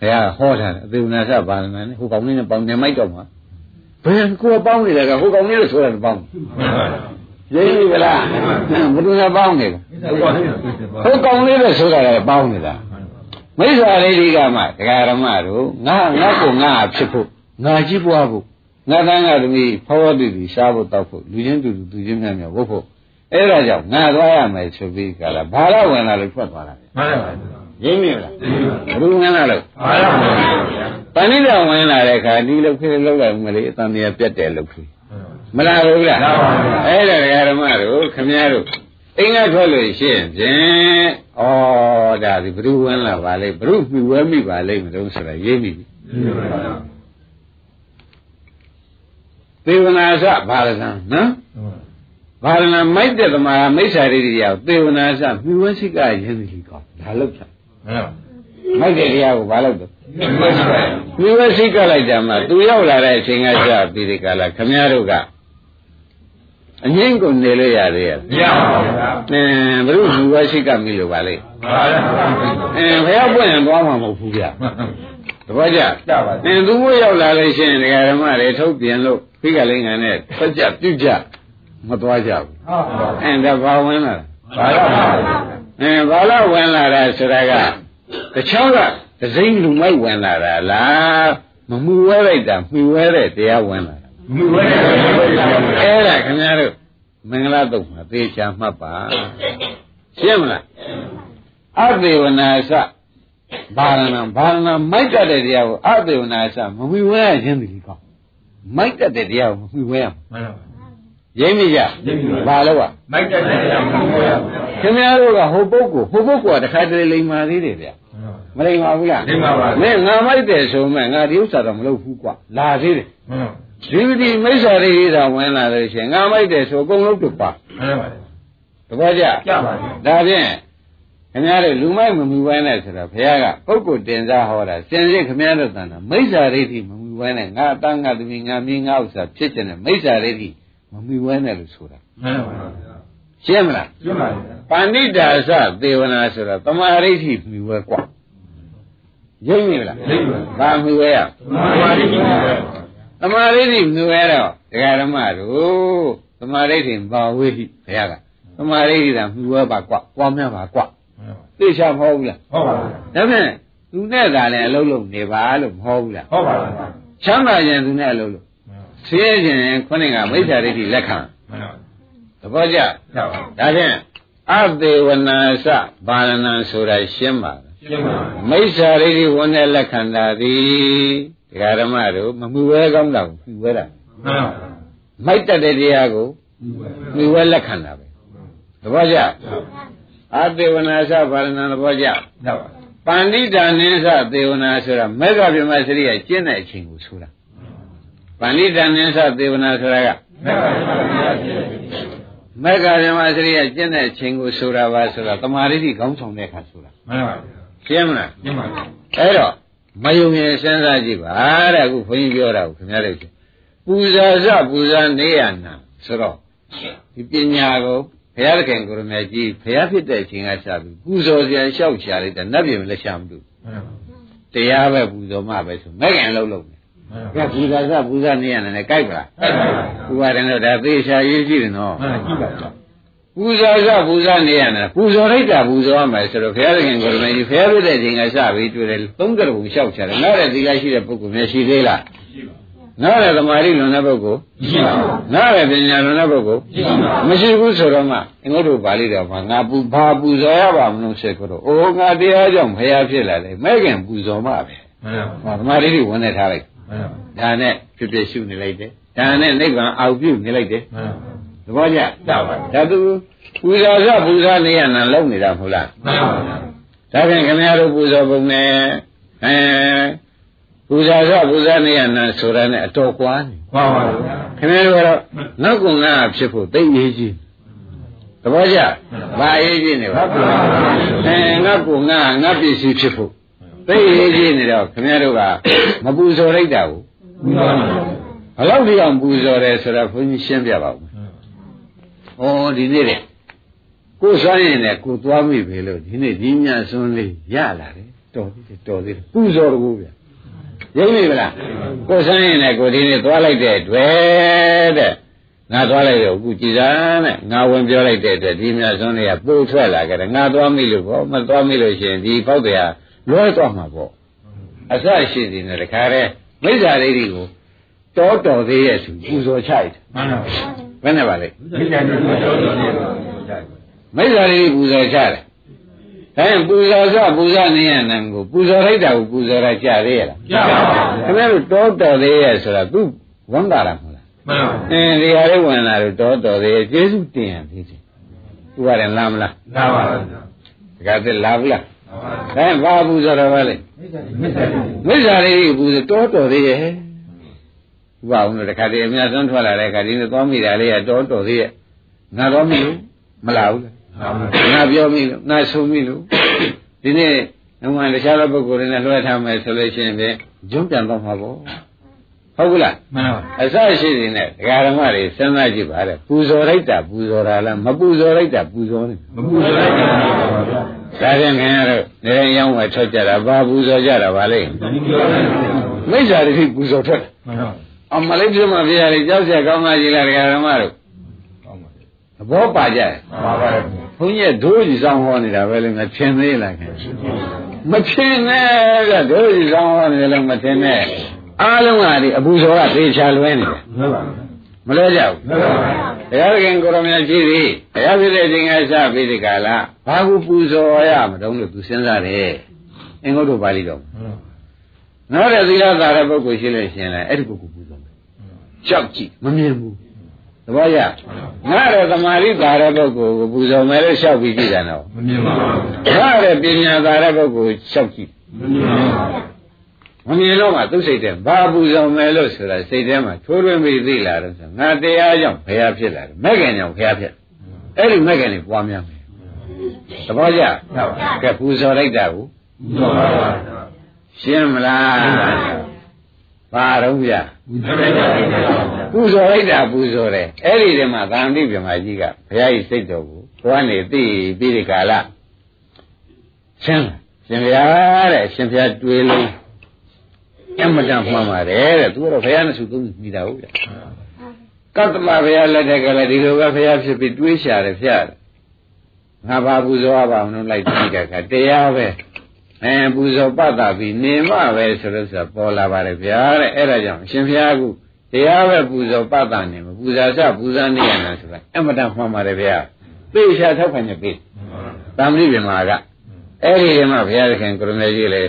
ဘုရားဟောထားတယ်အသေဝနာစပါဏနဲ့ဟိုကောင်းလေးနဲ့ပေါင်းနေမိုက်တော့မှာဘယ်ကိုပေါင်းနေတယ်ကဟိုကောင်းလေးလို့ဆိုတာပေါင်း
မှန်ပါဗျာ
ရင်းပြီလားဘယ်သူကပေါင်းနေလဲဟိုကောင်းလေးလို့ဆိုတာလည်းပေါင်းနေတာမိစ္ဆာလေးဒီကမှဒကာရမတို့ငါငါ့ကိုငါဖြစ်ဖို့ငါကြီးပွားဖို့ငါတန်းကသမီးဖောဝတိတိရှားဖို့တောက်ဖို့လူချင်းတူတူသူချင်းများများဝတ်ဖို့အဲ့ဒါကြောင့်ငါသွားရမယ်ဆိုပြီးကလာဘာလို့ဝင်လာလို့ဖွက်သွားတာလဲ
မှန်ပါဗျာ
ရင်းနေလားဘုရားငန်းလာ
လို့ပ
ဏိတဝင်လာတဲ့အခါဒီလောက်ခင်းလောက်လိုက်မလေးအတန်တရားပြတ်တယ်လို့ခင်းမလားဘူးလားအဲ့ဒါဓမ္မတို့ခမည်းတော်အိမ်ကထွက်လို့ရှင်းဖြင့်ဩဒါဒီဘုရားဝင်လာပါလေဘုရားပြူဝဲမိပါလိမ့်မလို့ဆိုတာရ
င်းနေပြီ
သေဝနာစဘာရဏနော်ဘာရဏမိုက်တဲ့သမားမိစ္ဆာရိတိရောက်သေဝနာစမြူဝဲစိကရင်းနေလीကောဒါလောက်
ဖြင့်
မိုက်တဲ့တရားကိုဘာလို့တော့
ဒီလိုပါဗျာ
မြှဝဲစိကလိုက်ကြမှာသူရောက်လာတဲ့အချိန်ကစပြီးဒီကလာခမည်းတော်ကအငိမ့်ကိုနေလို့ရသေးရဲ့
မရပါဘူးဗျာ
အင်းဘုရုမြှဝဲစိကမိလို့ပါလေ
ပါရပါ
အင်းဘယ်ရောက်ပွင့်ရင်သွားမှာမဟုတ်ဘူးဗျတပည့်ကြ
ကြပါ
အင်းသူမို့ရောက်လာလို့ရှိရင်ဒကာဓမ္မတွေထုတ်ပြန်လို့ဖိကလိန်ငံနဲ့ဆက်ကြပြုတ်ကြမသွားကြဘူး
ဟုတ်ပါ
အင်းဒါဘာဝင်လာလဲ
ပါရပါ
အင်းဘာလို့ဝင်လာတာဆိုတာကတချောင်းကဒစိမ့်လူမိုက်ဝင်လာတာလားမမှုဝဲလိုက်တာမှီဝဲတဲ့တရားဝင်လာတာ
မြူဝဲတယ်
အဲ့ဒါခင်ဗျားတို့မင်္ဂလာတုတ်မှာသေချာမှတ်ပါရှင်းမလားအသေဝနာစဘာရဏဘာရဏမိုက်တတ်တဲ့တရားကိုအသေဝနာစမမှီဝဲရခြင်းတည်းကောင်းမိုက်တတ်တဲ့တရားကိုမမှီဝဲရ
မှန်ပါ
ရင်းမိကြ
ရင်းမိပါ
ဘာလို့က
မိုက်တက်တယ်မြူဝဲ
ခင်ဗျားတို့ကဟိုပုဂ္ဂိုလ်ဟိုပုဂ္ဂိုလ်ကတခါတလေလိမ်မာသေးတယ်ဗျမလိမ်ပါဘူးလား
လိမ္မာပါ
မင်းငါမိုက်တယ်ဆိုမှငါဒီဥစ္စာတော့မလုပ်ဘူးကွာလာသေးတယ်
မှန်ပါ
ဒီပတိမိစ္ဆာရိရိသာဝင်လာလို့ရှိရင်ငါမိုက်တယ်ဆိုအကုန်လုံးတူပါ
မှန်ပါ
တပည့်ကြ
ကြပါပြီ
ဒါဖြင့်ခင်ဗျားတို့လူမိုက်မမူဝဲနဲ့ဆိုတော့ဘုရားကပုဂ္ဂိုလ်တင်စားဟောတာစင်စစ်ခင်ဗျားတို့တန်တာမိစ္ဆာရိတိမမူဝဲနဲ့ငါအတန်းငါသမီးငါမင်းငါဥစ္စာဖြစ်တဲ့မိစ္ဆာရိတိ မမူဝဲနဲ့လို့ဆိုတာ
မှန်ပါ
ရှင်းမလား
ကျမပါ
ပါဏိတာသသေဝနာဆိုတော့တမာရိဋ္ဌိမြူဝဲกว่าရိပ်မိလား
ရိပ်ပါ
ဘာမြူဝဲရ
မှန်ပါဒီမြူဝဲ
တမာရိဋ္ဌိမြူဝဲတော့ဒကာဓမ္မတို့တမာရိဋ္ဌိဘာဝေဟိဘုရားကတမာရိဋ္ဌိကမြူဝဲပါกว่าပွားများပါกว่าသိချမဟုတ်ဘူးလား
ဟုတ်ပါ
ဒါဖြင့်သူနဲ့သာလည်းအလုံးလုံးနေပါလို့မဟုတ်ဘူးလား
ဟုတ်ပါ
ချမ်းသာခြင်းသူနဲ့အလုံးလုံး ဆင်းရဲခြင်းခုနကမိစ္ဆာဒိဋ္ဌိလက်ခံ
မှန်ပါ
သဘောကျ
ကြပါ
ဒါဖြင့်အသေဝနာစဘာရဏံဆိုတာရှင်းပါလား
ရှင်းပါ
မိစ္ဆာဒိဋ္ဌိဝန်နဲ့လက်ခံတာသည်ဒကာဓမ္မတို့မမှုဝဲကောင်းတာကိုမှုဝဲတာ
မှန်ပါ
မိုက်တတ်တဲ့တရားကိုမှုဝဲလက်ခံတာပဲသဘောကျအသေဝနာစဘာရဏံသဘောကျ
ကြပါ
ပန္တိတာနိသသေဝနာဆိုတာမေဃဗြဟ္မစရိယကျင့်တဲ့အချိန်ကိုဆိုတာ ပန္တိတာနိသသေဝနာဆိုတာက
မေဃဗြဟ္မစရိယ
မေဃဗြဟ္မစရိယကျင့်တဲ့အချိန်ကိုဆိုတာပါဆိုတာတမာရိတိခေါင်းဆောင်တဲ့အခါဆိုတာ
မှန်ပါဗျာ
ရှင်းမလား
ကျင်းပါဗျာ
အဲ့တော့မယုံရင်စဉ်းစားကြည့်ပါတဲ့အခုဘုန်းကြီးပြောတာကိုခင်ဗျားတို့ပူဇာစပူဇာနေရနာဆိုတော့ဒီပညာကိုဘုရားသခင်ကိုရမေကြီးဘုရားဖြစ်တဲ့အချိန်ကစပြီးပူဇော်စရာလျှောက်ရှာလိုက်တာနတ်ပြည်မလက်ရှာမလို့
မှန်ပါ
တရားပဲပူဇော်မှပဲဆိုမဲ့ခင်လုံးလုံး
မှန်
ကဲ
ပါ
ပူဇာစပူဇာနေရနာနဲ့ကြိုက်ပါလား
အဲ့ပါဗျာ
ပူပါတယ်တော့ဒါသေချာရေးကြည့်တယ်နော်
မှန်ကြည့်ပါဗျာ
ပူဇော်စပူဇာနေရနာပူဇော်လိုက်တာပူဇော်ရမယ်ဆိုတော့ဘုရားသခင်ကိုရမေကြီးဘုရားဖြစ်တဲ့အချိန်ကစပြီးတွေ့တယ်သုံးကရုံလျှောက်ချတယ်ငါတဲ့ဒီကရှိတဲ့ပုဂ္ဂိုလ်မျိုးရှိသေးလား
ရှိပါ
ငါတဲ့သမာဓိလွန်တဲ့ပုဂ္ဂိုလ်
ရှိပါ
ငါတဲ့ပညာလွန်တဲ့ပုဂ္ဂိုလ်
ရှိပါ
မရှိဘူးဆိုတော့မှအင်္ဂုတ္တပါဠိတော်မှာငါပူဘာပူဇော်ရပါမလို့ဆက်ကြတော့အိုးငါတရားကြောင့်ဘုရားဖြစ်လာတယ်မဲ့ခင်ပူဇော်မှပဲ
မှန်ပါ
ဟောသမာဓိတွေဝင်နေထားလိုက်
မှန်ပါ
ဒါနဲ့ဖြစ်ဖြစ်ရှုနေလိုက်တယ်ဒါနဲ့နိဗ္ဗာန်အောက်ပြုနေလိုက်တယ်
မှန်
သဘောကျ
ပါပါ
ဒါသူပူဇော်စပူဇော်နေရနာလုံးနေတာမဟုတ်လား
မှန်ပါဗျာ
ဒါဖြင့်ခင်ဗျားတို့ပူဇော်ပုံနဲ့အဲပူဇော်စပူဇော်နေရနာဆိုတာနဲ့အတော်ကွာနေ
မှန်ပါဗျာ
ခင်ဗျားတို့ကတော့နောက်ကငါဖြစ်ဖို့သိရေးကြီးသဘောကျဘာရေးကြီးနေပါအဲငါကငါငါပစ္စည်းဖြစ်ဖို့ သိရေးကြီးနေတော့ခင်ဗျားတို့ကမပူဇော်လိုက်တာဘူး
မှန်ပါဗျာ
ဘယ်လောက်ဒီအောင်ပူဇော်တယ်ဆိုတော့ဘုန်းကြီးရှင်းပြပါဦးဩဒီနေ့တဲ့ကိုယ်စွမ်းရင်လည်းကိုယ်သွားမိပြီလို့ဒီနေ့ဒီညစွန်းလေးရလာတယ်တော်သေးတယ်တော်သေးတယ်ပူဇော်တော့ဗျာရိပ်မိဗလားကိုယ်စွမ်းရင်လည်းကိုယ်ဒီနေ့သွားလိုက်တဲ့အတွက်တဲ့ငါသွားလိုက်တော့အခုကြည်စားနဲ့ငါဝင်ပြောလိုက်တဲ့အတွက်ဒီမြတ်စွန်းလေးကပို့ထွက်လာကြတယ်ငါသွားမိလို့ပေါ့မသွားမိလို့ရှိရင်ဒီပေါက်တရား လွဲသွားမှာပေါ့အစရှိသေးတယ်တခါတည်းမိစ္ဆာဒိဋ္ဌိကိုတောတော်သေးရဲ့သူပူဇော်ချိုက်တယ်
မှန်ပါ
ဘယ်နဲ့ပါလဲ
ဒီကြံနေတော့တော်တော်လေးပါ
မိစ္ဆာဒိဋ္ဌိပူဇော်ချတယ်ဒါရင်ပူဇော်စပူဇော်နေရနံကိုပူဇော်လိုက်တာကိုပူဇော်တာကြားသေးရလား
ကြပါပါ
ခင်ဗျားတို့တောတော်သေးရဲ့ဆိုတာသူဝန်တာလားမဟုတ်လား
မှန်ပါ
အင်းဒီဟာလေးဝင်လာတော့တောတော်သေးရဲ့ကျေးဇူးတင်ရသေးတယ်သူကလည်းလာမလား
လာပါဗျာ
တခါတည်းလာဘူးလား ဒါရင်ဘာပူဇော်တော့ပါလဲ
မစ္ဆာတိ
မိစ္ဆာဒိဋ္ဌိပူဇော်တောတော်သေးရဲ့ဥပအောင်လို့တခါတည်းအများဆုံးထွက်လာတဲ့အခါဒီနေ့သွားမိတာလေးကတောတော်သေးရဲ့ငါတော့မိလို့မလာဘူးလား
မှန်ပါ
ငါပြောမိလို့ငါဆိုမိလို့ဒီနေ့ငါတခြားသောပုဂ္ဂိုလ်တွေနဲ့လွှဲထားမယ်ဆိုလို့ရှိရင်ဖြင့်ဂျုံပြန်တော့မှာပေါ့ဟုတ်ကလား
မှန်ပါ
အစရှိနေနဲ့ဒကာဓမ္မတွေစဉ်းစားကြည့်ပါတဲ့ပူဇော်လိုက်တာပူဇော်တာလားမပူဇော်လိုက်တာပူဇော်နေ
မပူဇော်လိုက်ကြပါဗျာ
ဒါပြန်ခင်ဗျားတို့နေရင်ရောင်းဝယ်ထွက်ကြတာဘာပူဇော်ကြတာပါလဲ
ဒီပြောတယ်
မိစ္ဆာတိပူဇော်ထွက်
မှန်ပါ
အမလေးပြမပြရတယ်ကြောက်ကြကောင်းပါကြီးလားဒကာဓမ္မတို့
ကောင်းပါ
သဘောပါကြတယ်
မှန်ပါပါ
ဘုန်းကြီးကဒိုးကြီးဆောင်ဟောနေတာပဲလေမထင်သေးလားခင်ဗျာမထင်နဲ့ကတို့ဒီကောင်းဟောနေလို့မထင်နဲ့အားလုံးကဒီအပူဇော်ကသေချာလွဲနေတယ်
မှန်ပါ
မလွဲကြဘူး
မှန်ပါ
ဘုရားခင်ကိုရမကြီးသည်ဘုရားဖြစ်တဲ့ခြင်းကစပြီးဒီကလာဘာကိုပူဇော်ရမတုံးလို့သူစဉ်းစားတယ်အင်္ဂုတ္တပါဠိတော်နောက်တဲ့သီလသာတဲ့ပုဂ္ဂိုလ်ရှိလို့ရှင်လဲအဲ့ဒီပုဂ္ဂိုလ်ပူဇော်မယ်ကြောက်ကြည့်မမြင်ဘူးသဘောရငါတဲ့သမာဓိသာတဲ့ပုဂ္ဂိုလ်ကိုပူဇော်မယ်လို့လျှောက်ပြီးကြည့်တယ်နော်
မမြင်ပါဘူး
ငါတဲ့ပညာသာတဲ့ပုဂ္ဂိုလ်လျှောက်ကြည့်
မမြင်ပါဘူး
မမြင်တော့မှသူ့စိတ်ထဲဘာပူဇော်မယ်လို့ဆိုတာစိတ်ထဲမှာထိုးထွင်းပြီးသိလာတော့ဆိုငါတရားကြောင့်ဘုရားဖြစ်လာတယ်မဲ့ခင်ကြောင့်ဘုရားဖြစ်အဲ့ဒီမဲ့ခင်ကိုပွားများမယ်သဘောကျကဲပူဇော်လိုက်တာကို
မှန်ပါပါ
ရှင်းမလားဘာတော့ဗျာ
ဘုရားရှင်ပါ
ပူဇော်လိုက်တာပူဇော်တယ်အဲ့ဒီတည်းမှာသံဃိပြမကြီးကဘုရားကြီးစိတ်တော်ကိုဘွားနေသိပြီးဒီကာလရှင်းရှင်ဘုရားတဲ့ရှင်ဘုရားတွေးလုံး အမတန်မှန်ပါတယ်တဲ့သူကတော့ဘုရားနဲ့စုသုံးမိတာဟုတ်ဗျာကတ္တမဘုရားလက်ထက်ကလည်းဒီလိုပဲဘုရားဖြစ်ပြီးတွေးရှာတယ်ဖျားတယ်ငါဘာပူဇော်ရပါအောင်လို့လိုက်ကြည့်တဲ့အခါတရားပဲအဲပူဇော်ပတ်တာပြီးနေမပဲဆိုလို့ဆိုတာပေါ်လာပါတယ်ဗျာတဲ့အဲ့ဒါကြောင့်အရှင်ဘုရားကတရားပဲပူဇော်ပတ်တာနေမှာပူဇာစပူဇာနေရတာဆိုတာအမတန်မှန်ပါတယ်ဗျာသိရှာထောက်ခံနေပြီတမ္ပရိပြမာကအဲ့ဒီကမှဘုရားသခင်ကိုရမေကြီးလေ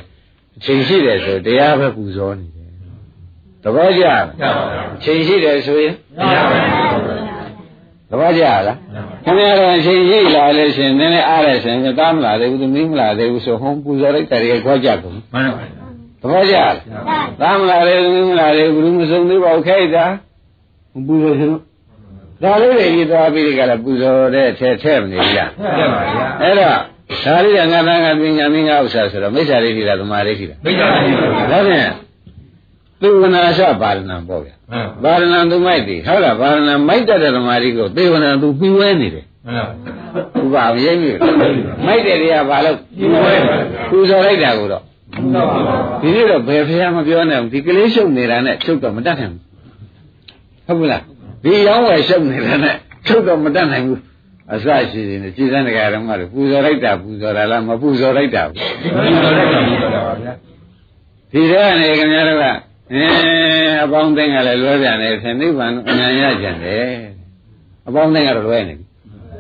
အချိန်ရှိတယ်ဆိုတရားပဲပူဇော်နေတယ်သဘောကျလား
ရပါပါ
အချိန်ရှိတယ်ဆိုရင်
ရပါပါ
ဘသဘောကျလားခင်ဗျားတို့အချိန်ရိတ်လာလို့ရှင်နည်းနည်းအားရရှင်သာမလာသေးဘူးသမီးမလာသေးဘူးဆိုဟောပူဇော်လိုက်တယ်ရခေါ်ကြကုန်
မှန်ပါပါ
သဘောကျလားသာမလာသေးသမီးမလာသေးဘူးဘူးမစုံသေးပါဘူးခိုက်တာပူဇော်ရှင်ဒါလေးတွေကြီးသွားပြီးဒီကလည်းပူဇော်တဲ့ထဲထဲမနေဘူးလား
တက်ပါဗျာ
အဲ့တော့ ဒါလေးကငါသားငါပညာမင်းငါဥစ္စာဆိုတော့မိစ္ဆာလေးကြီးလားသမားလေးကြီးလား
မိတ်တာရှိပါဗျာ
ဒါဖြင့်သူဝနာရှပါရဏံပေါ့ဗျာ
မှန်
ပါရဏံသူမိုက်တယ်ဟုတ်လားပါရဏံမိုက်တတ်တဲ့သမားကြီးကိုသေဝနာသူပြီးဝဲနေတယ်
မှန်
သူပါမရိပ်ပြီမိုက်တဲ့တရားဘာလို့ပူဇော်လိုက်တာကိုတော့
ပါပါ
ဒီနေ့တော့ဘယ်ဖះမပြောနိုင်ဘူးဒီကလေးရှုပ်နေတာနဲ့ချုပ်တော့မတတ်နိုင်ဘူးဟုတ်ဘူးလားဒီရောင်းဝယ်ရှုပ်နေတာနဲ့ချုပ်တော့မတတ်နိုင်ဘူး အစရှိနေတယ်ကြည်စမ်းတရားတော်မှလို့ပူဇော်လိုက်တာပူဇော်တာလားမပူဇော်လိုက်တာဘူး
မိတ်တာလည်းပါဗျာ
ဒီထဲကနေခင်ဗျားတို့ကအင်းအပေါင်းသိန်းကလည်းလွဲပြန်တယ်ဆင်နိဗ္ဗာန်အနံ့ရကြတယ်အပေါင်းသိန်းကတော့လွဲနေပြီ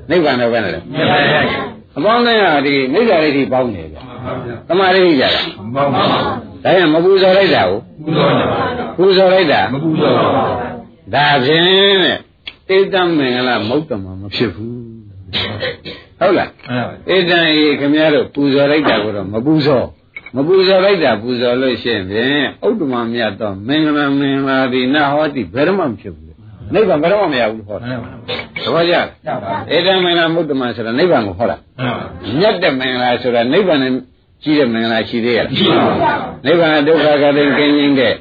နိဗ္ဗာန်တော့ပဲနဲ့လေ
မြတ်ပါဗျာ
အပေါင်းသိန်းကဒီမိစ္ဆာရိဋ္ဌိပေါင်းနေပြီသမာဓိကြတာ
မောင်းပါ
ဒါရင်မပူဇော်လိုက်တာကို
ပူဇော်နေပါ
ပူဇော်လိုက်တာ
မပူဇော်ပါဘူး
ဒါဖြင့်တဲ့တေတ္တမင်္ဂလာမௌတ္တမမဖြစ်ဘူး ဟုတ်လား
မှန်ပါ
ဧတံဤခင်ဗျားတို့ပူဇော်လိုက်တာကိုတော့မပူဇော်မပူဇော်လိုက်တာပူဇော်လို့ရှိရင်ဖြင့်ဥတ္တမမြတ်တော့မင်္ဂလာမင်္ဂလာဒီနဟောတိဘယ်တော့မှမဖြစ်ဘူးနိဗ္ဗာန်ဘယ်တော့မှမရဘူးလို့ဟောတာ
မှန်ပါ
သဘောကျလား
ရပါ
ဧတံမင်္ဂလာမௌတ္တမဆိုတာနိဗ္ဗာန်ကိုဟောတာ
မှန်ပါ
မြတ်တဲ့မင်္ဂလာဆိုတာနိဗ္ဗာန်နဲ့ကြီးတဲ့မင်္ဂလာရှိသေးရလား
ရှိပါဗျာ
နိဗ္ဗာန်ဒုက္ခကတိကင်းခြင်းတဲ့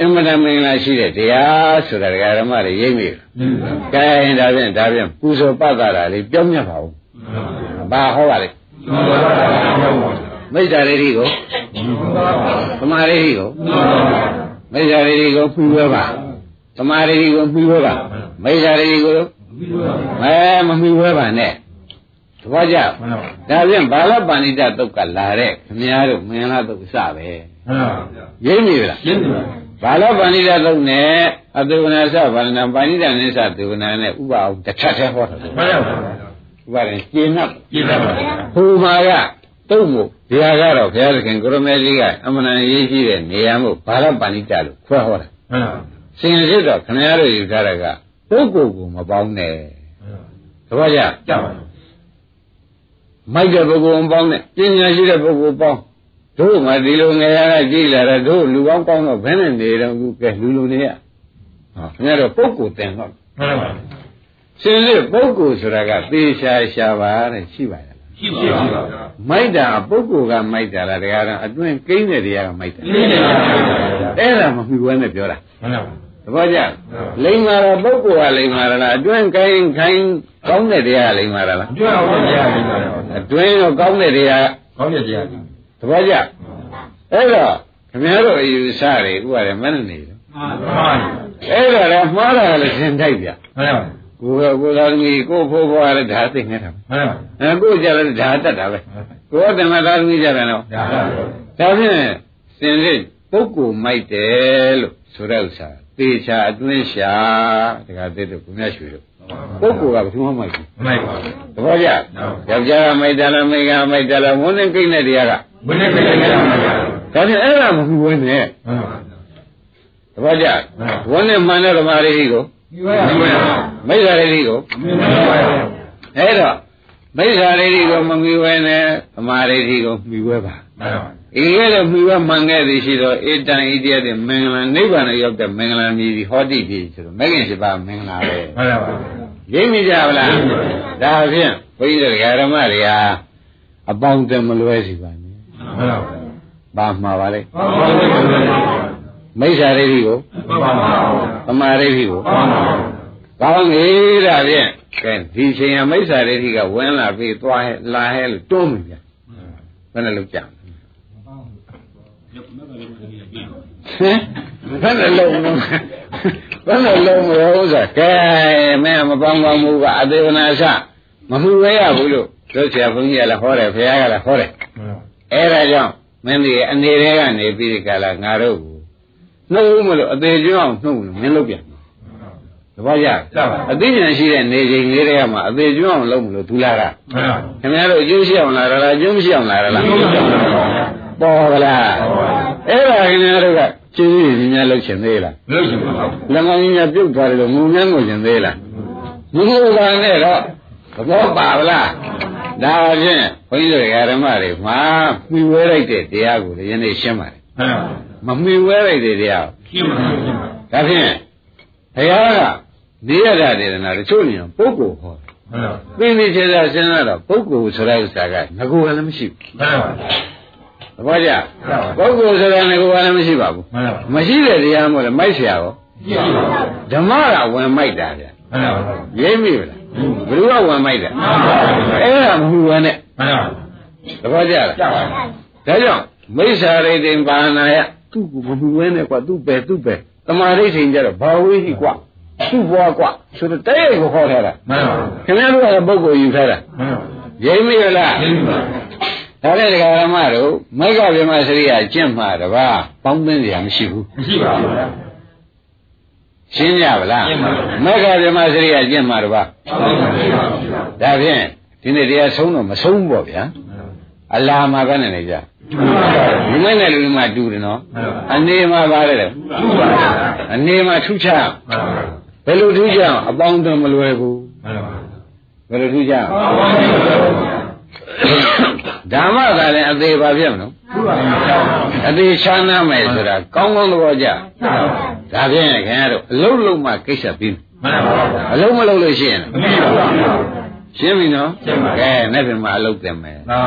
အင်မတန်မင်္ဂလာရှိတဲ့တရားဆိုတာဒကာဓမ္မတွေရိပ်မိတယ်။ကဲရင်ဒါဖြင့်ဒါဖြင့်ပူဇော်ပတ်တာလေးပြောင်းမြတ်ပါဦး။ဘာဟောပါလဲ။မိစ္ဆာလေးတွေကိုသမာဓိတွေကိုမိစ္ဆာလေးတွေကိုပူဝဲပါ။သမာဓိတွေကိုပူဝဲပါ။မိစ္ဆာလေးတွေကိုမဲမမီဝဲပါနဲ့။သဘောကျလား။ဒါဖြင့်ဘာလပဏိတတုတ်ကလာတဲ့ခမည်းတော်မင်္ဂလာတုတ်အစပဲ။ရိပ်မိလား။ ဘာလို့ပဏိဒသုတ်နဲ့အတုဝနာသဗန္နပဏိဒနိစ္စသေဝနာနဲ့ဥပအောင်တစ်ထပ်တည်းဟောတာဥပရင်ကျင်းတ်ဟိုမှာကတုတ်မို့ဒီဟာကတော့ဘုရားသခင်ကိုရမေကြီးကအမှန်တန်ရေးရှိတဲ့နေရာမို့ဘာလို့ပဏိဒလို့ခွဲဟောတာစင်စစ်တော့ခမည်းတော်ယူထားတာကပုဂ္ဂိုလ်ကိုမပေါင်းနဲ့သဘောကျမိုက်တဲ့ပုဂ္ဂိုလ်မပေါင်းနဲ့ပညာရှိတဲ့ပုဂ္ဂိုလ်ပေါင်း တို့မှဒီလိုငယ်ရတာကြည်လာတာတို့လူကောင်းကောင်းတော့ဘယ်နဲ့နေတော့ခုကဲလူလူနေရဟောခင်ဗျားတို့ပုဂ္ဂိုလ်တင်တော့ရှင်စစ်ပုဂ္ဂိုလ်ဆိုတာကသေရှာရှာပါတဲ့ရှိပါရဲ့မိုက်တာပုဂ္ဂိုလ်ကမိုက်တာလားတရားတော်အတွင်းကိန်းတဲ့တရားကမိုက်တာအဲ့ဒါမမှီဝဲနဲ့ပြောတာသဘောကျလိမ္မာတာပုဂ္ဂိုလ်ကလိမ္မာလားအတွင်းကိန်းခိုင်းကောင်းတဲ့တရားကလိမ္မာလားအတွင်းတော့ကောင်းတဲ့တရား သဘောကျအဲ့တော့ခင်ဗျားတို့အယူဆတွေဥပါရမနဲ့နေတယ်အဲ့တော့လည်းမှားတာလည်းသင်ထိုက်ပြကိုယ်ကကိုယ်သားသမီးကိုယ်ဖိုးဖွားလည်းဒါသိနေတာအဲကိုယ်ကြလည်းဒါတတ်တာပဲကိုယ်ကတမသားသမီးကြတယ်နော်ဒါဖြင့်စင်စစ်ပုဂ္ဂိုလ်မိုက်တယ်လို့ဆိုတဲ့ဥစ္စာသေချာအတွင်းရှာတခါတည်းတို့ကိုမြတ်ရွှေတို့ပုဂ္ဂိုလ်ကဘယ်သူမှမိုက်ဘူးသဘောကျယောက်ျားကမိုက်တယ်လားမိန်းကမိုက်တယ်လားဝန်းနေကိန်းတဲ့တရားက ဒါဖြင့်အဲ့ဒါမဟုတ်ဘူးနဲ့သဘောကျဝန်းနေမှန်တဲ့ဓမ္မရိဟိကိုမိစ္ဆာရိဟိကိုအဲ့တော့မိစ္ဆာရိဟိကိုမမီဝဲနဲ့ဓမ္မရိဟိကိုမီဝဲပါဤကဲ့သို့မီဝဲမှန်ခဲ့သည်ရှိတော့ဧတံဣတိယတဲ့မင်္ဂလာနိဗ္ဗာန်ကိုရောက်တဲ့မင်္ဂလာမြည်ဟောတိပြီဆိုတော့မဂ္ဂင်ရှိပါမင်္ဂလာပဲရိပ်မိကြပါလားဒါဖြင့်ဘုန်းကြီးတို့ဓမ္မတွေဟာအပေါင်းတယ်မလွဲစီပါနဲ့ ပါမှာပါလေမိစ္ဆာရိဟိကိုသမာရိဟိကိုကောင်းပြီဒါဖြင့်ကဲဒီချိန်ကမိစ္ဆာရိဟိကဝင်လာပြီးသွားဟဲလာဟဲလို့တွန်းပြီဗျဘယ်နဲ့လုပ်ကြဟမ်ဘယ်နဲ့လုံးလုံးဘယ်နဲ့လုံးရောဥစ္စာကဲမင်းမပေါင်းပေါင်းမှုကအသေးဝနာစမမှုရရဘူးလို့တို့ဆရာဘုန်းကြီးကလည်းဟောတယ်ဘုရားကလည်းဟောတယ် အဲဒါကြောင့်မင်းဒီအနေတွေကနေပြီးဒီကလာငါတို့ကိုနှုတ်မလို့အသေးကျွန်းအောင်နှုတ်လို့မင်းလုပ်ပြန်တပည့်ရအသိဉာဏ်ရှိတဲ့နေချိန်လေးတွေကမှအသေးကျွန်းအောင်လုပ်မလို့ဒူလာကခင်ဗျားတို့အကျိုးရှိအောင်လာလားအကျိုးမရှိအောင်လာလားပေါ်ကလားအဲ့ဒါခင်ဗျားတို့ကကျင်းရင်းများလုပ်ချင်သေးလား
လုပ်ချင်ပါဘူး
လက်ကောင်းကြီးများပြုတ်သွားတယ်လို့ငုံငန်းငုံချင်သေးလားဘုရားကနဲ့တော့သဘောပါဗလား ဒါအပြင်ဘုန်းကြီးတို့ဓမ္မတွေမှာမှီဝဲလိုက်တဲ့တရားကိုလည်းယနေ့ရှင်းပါတယ်
မ
မှီဝဲလိုက်တဲ့တရား
ရှင်းပါဘူး
ဒါဖြင့်ဘုရားကနေရတာဒေသနာတချို့နေအောင်ပုဂ္ဂိုလ်ဟောတယ်
ပ
င်နေချေတာစဉ်းစားတော့ပုဂ္ဂိုလ်ဆိုတဲ့ဥစ္စာကငကိုယ်လည်းမရှိဘူး
မှန်ပါဘူး
သဘောကျပုဂ္ဂိုလ်ဆိုတာငကိုယ်လည်းမရှိပါဘူး
မ
ရှိတဲ့တရားမို့လဲမိုက်ဆရာ
ရော
ဓမ္မကဝင်မိုက်တာဗျာ
မှန်ပါဘူး
ရိပ်မိလား ဘယ်သူကဝင်မိုက်တာ
မှန်ပါ
အဲ့ဒါမဟုတ်ဘူးနဲ့
မှန်ပါ
သဘောကျလား
ကြောက်ပါ
ဒါကြောင့်မိစ္ဆာရိတ်တိဘာနာယသူ့ကိုမမှုဝဲနဲ့ကွာသူ့ပဲသူ့ပဲတမာရိတ်ထိန်ကြတော့ဘာဝေးဟိကွာသူ့ဘွားကွာဆိုတော့တဲ့ရိုက်ကိုခေါ်ထားတာ
မှန်ပါ
ခင်ဗျားတို့ကပုဂ္ဂိုလ်ယူထားတာ
မှန်ပါ
ရိပ်မိရလား
ရှင်းပါ
ဒါနဲ့ဒကာရမတို့မိဂဗေမစရိယကျင့်မှာတပါးပေါင်းသိစရာမရှိဘူး
မရှိပါဘူးဗျာ
ရှင်းကြပါလား
ရှင်းပါပြီ
မိဂဗေမစရိယကျင့်မှာတပါး
ဟုတ်ပါဘူးဗျာ
ဒါဖြင့်ဒီနေ့တရားဆုံးတော့မဆုံးဘူးပေါ့ဗျာအလာမှာပဲနေနေကြဒီမနဲ့လူတွေမှာတူတယ်နော်အနေမှာပါတယ်လေ
ဟုတ်ပါဘူး
အနေမှာထုချ
မှန်ပါ
ဘယ်လိုထုချအောင်အပေါင်းအသင်းမလွယ်ဘူး
မှန်ပါ
ဘယ်လိုထုချအောင်
ဟုတ်ပါဘူး
ဓမ္မသာလည်းအသေးပါပြမလို့
ဟုတ်ပါဘူးကြောက်ပါဘူး
အသေးချမ်းသာမယ်ဆိုတာကောင်းကောင်းသဘောကျ
မှန်ပါဘူး
ဒါဖြင့်ခင်ဗျားတို့အလုံးလုံးမှကိစ္စပြီး
မှန်ပါဘူး
အလုံးမလုံးလို့ရှိရင်
မရှိပါဘူး
ရှင်းပြီနော်
ရှင်းပါပြီ
ကဲနေ့ပြန်မှအလုံးတင်မယ်
သာ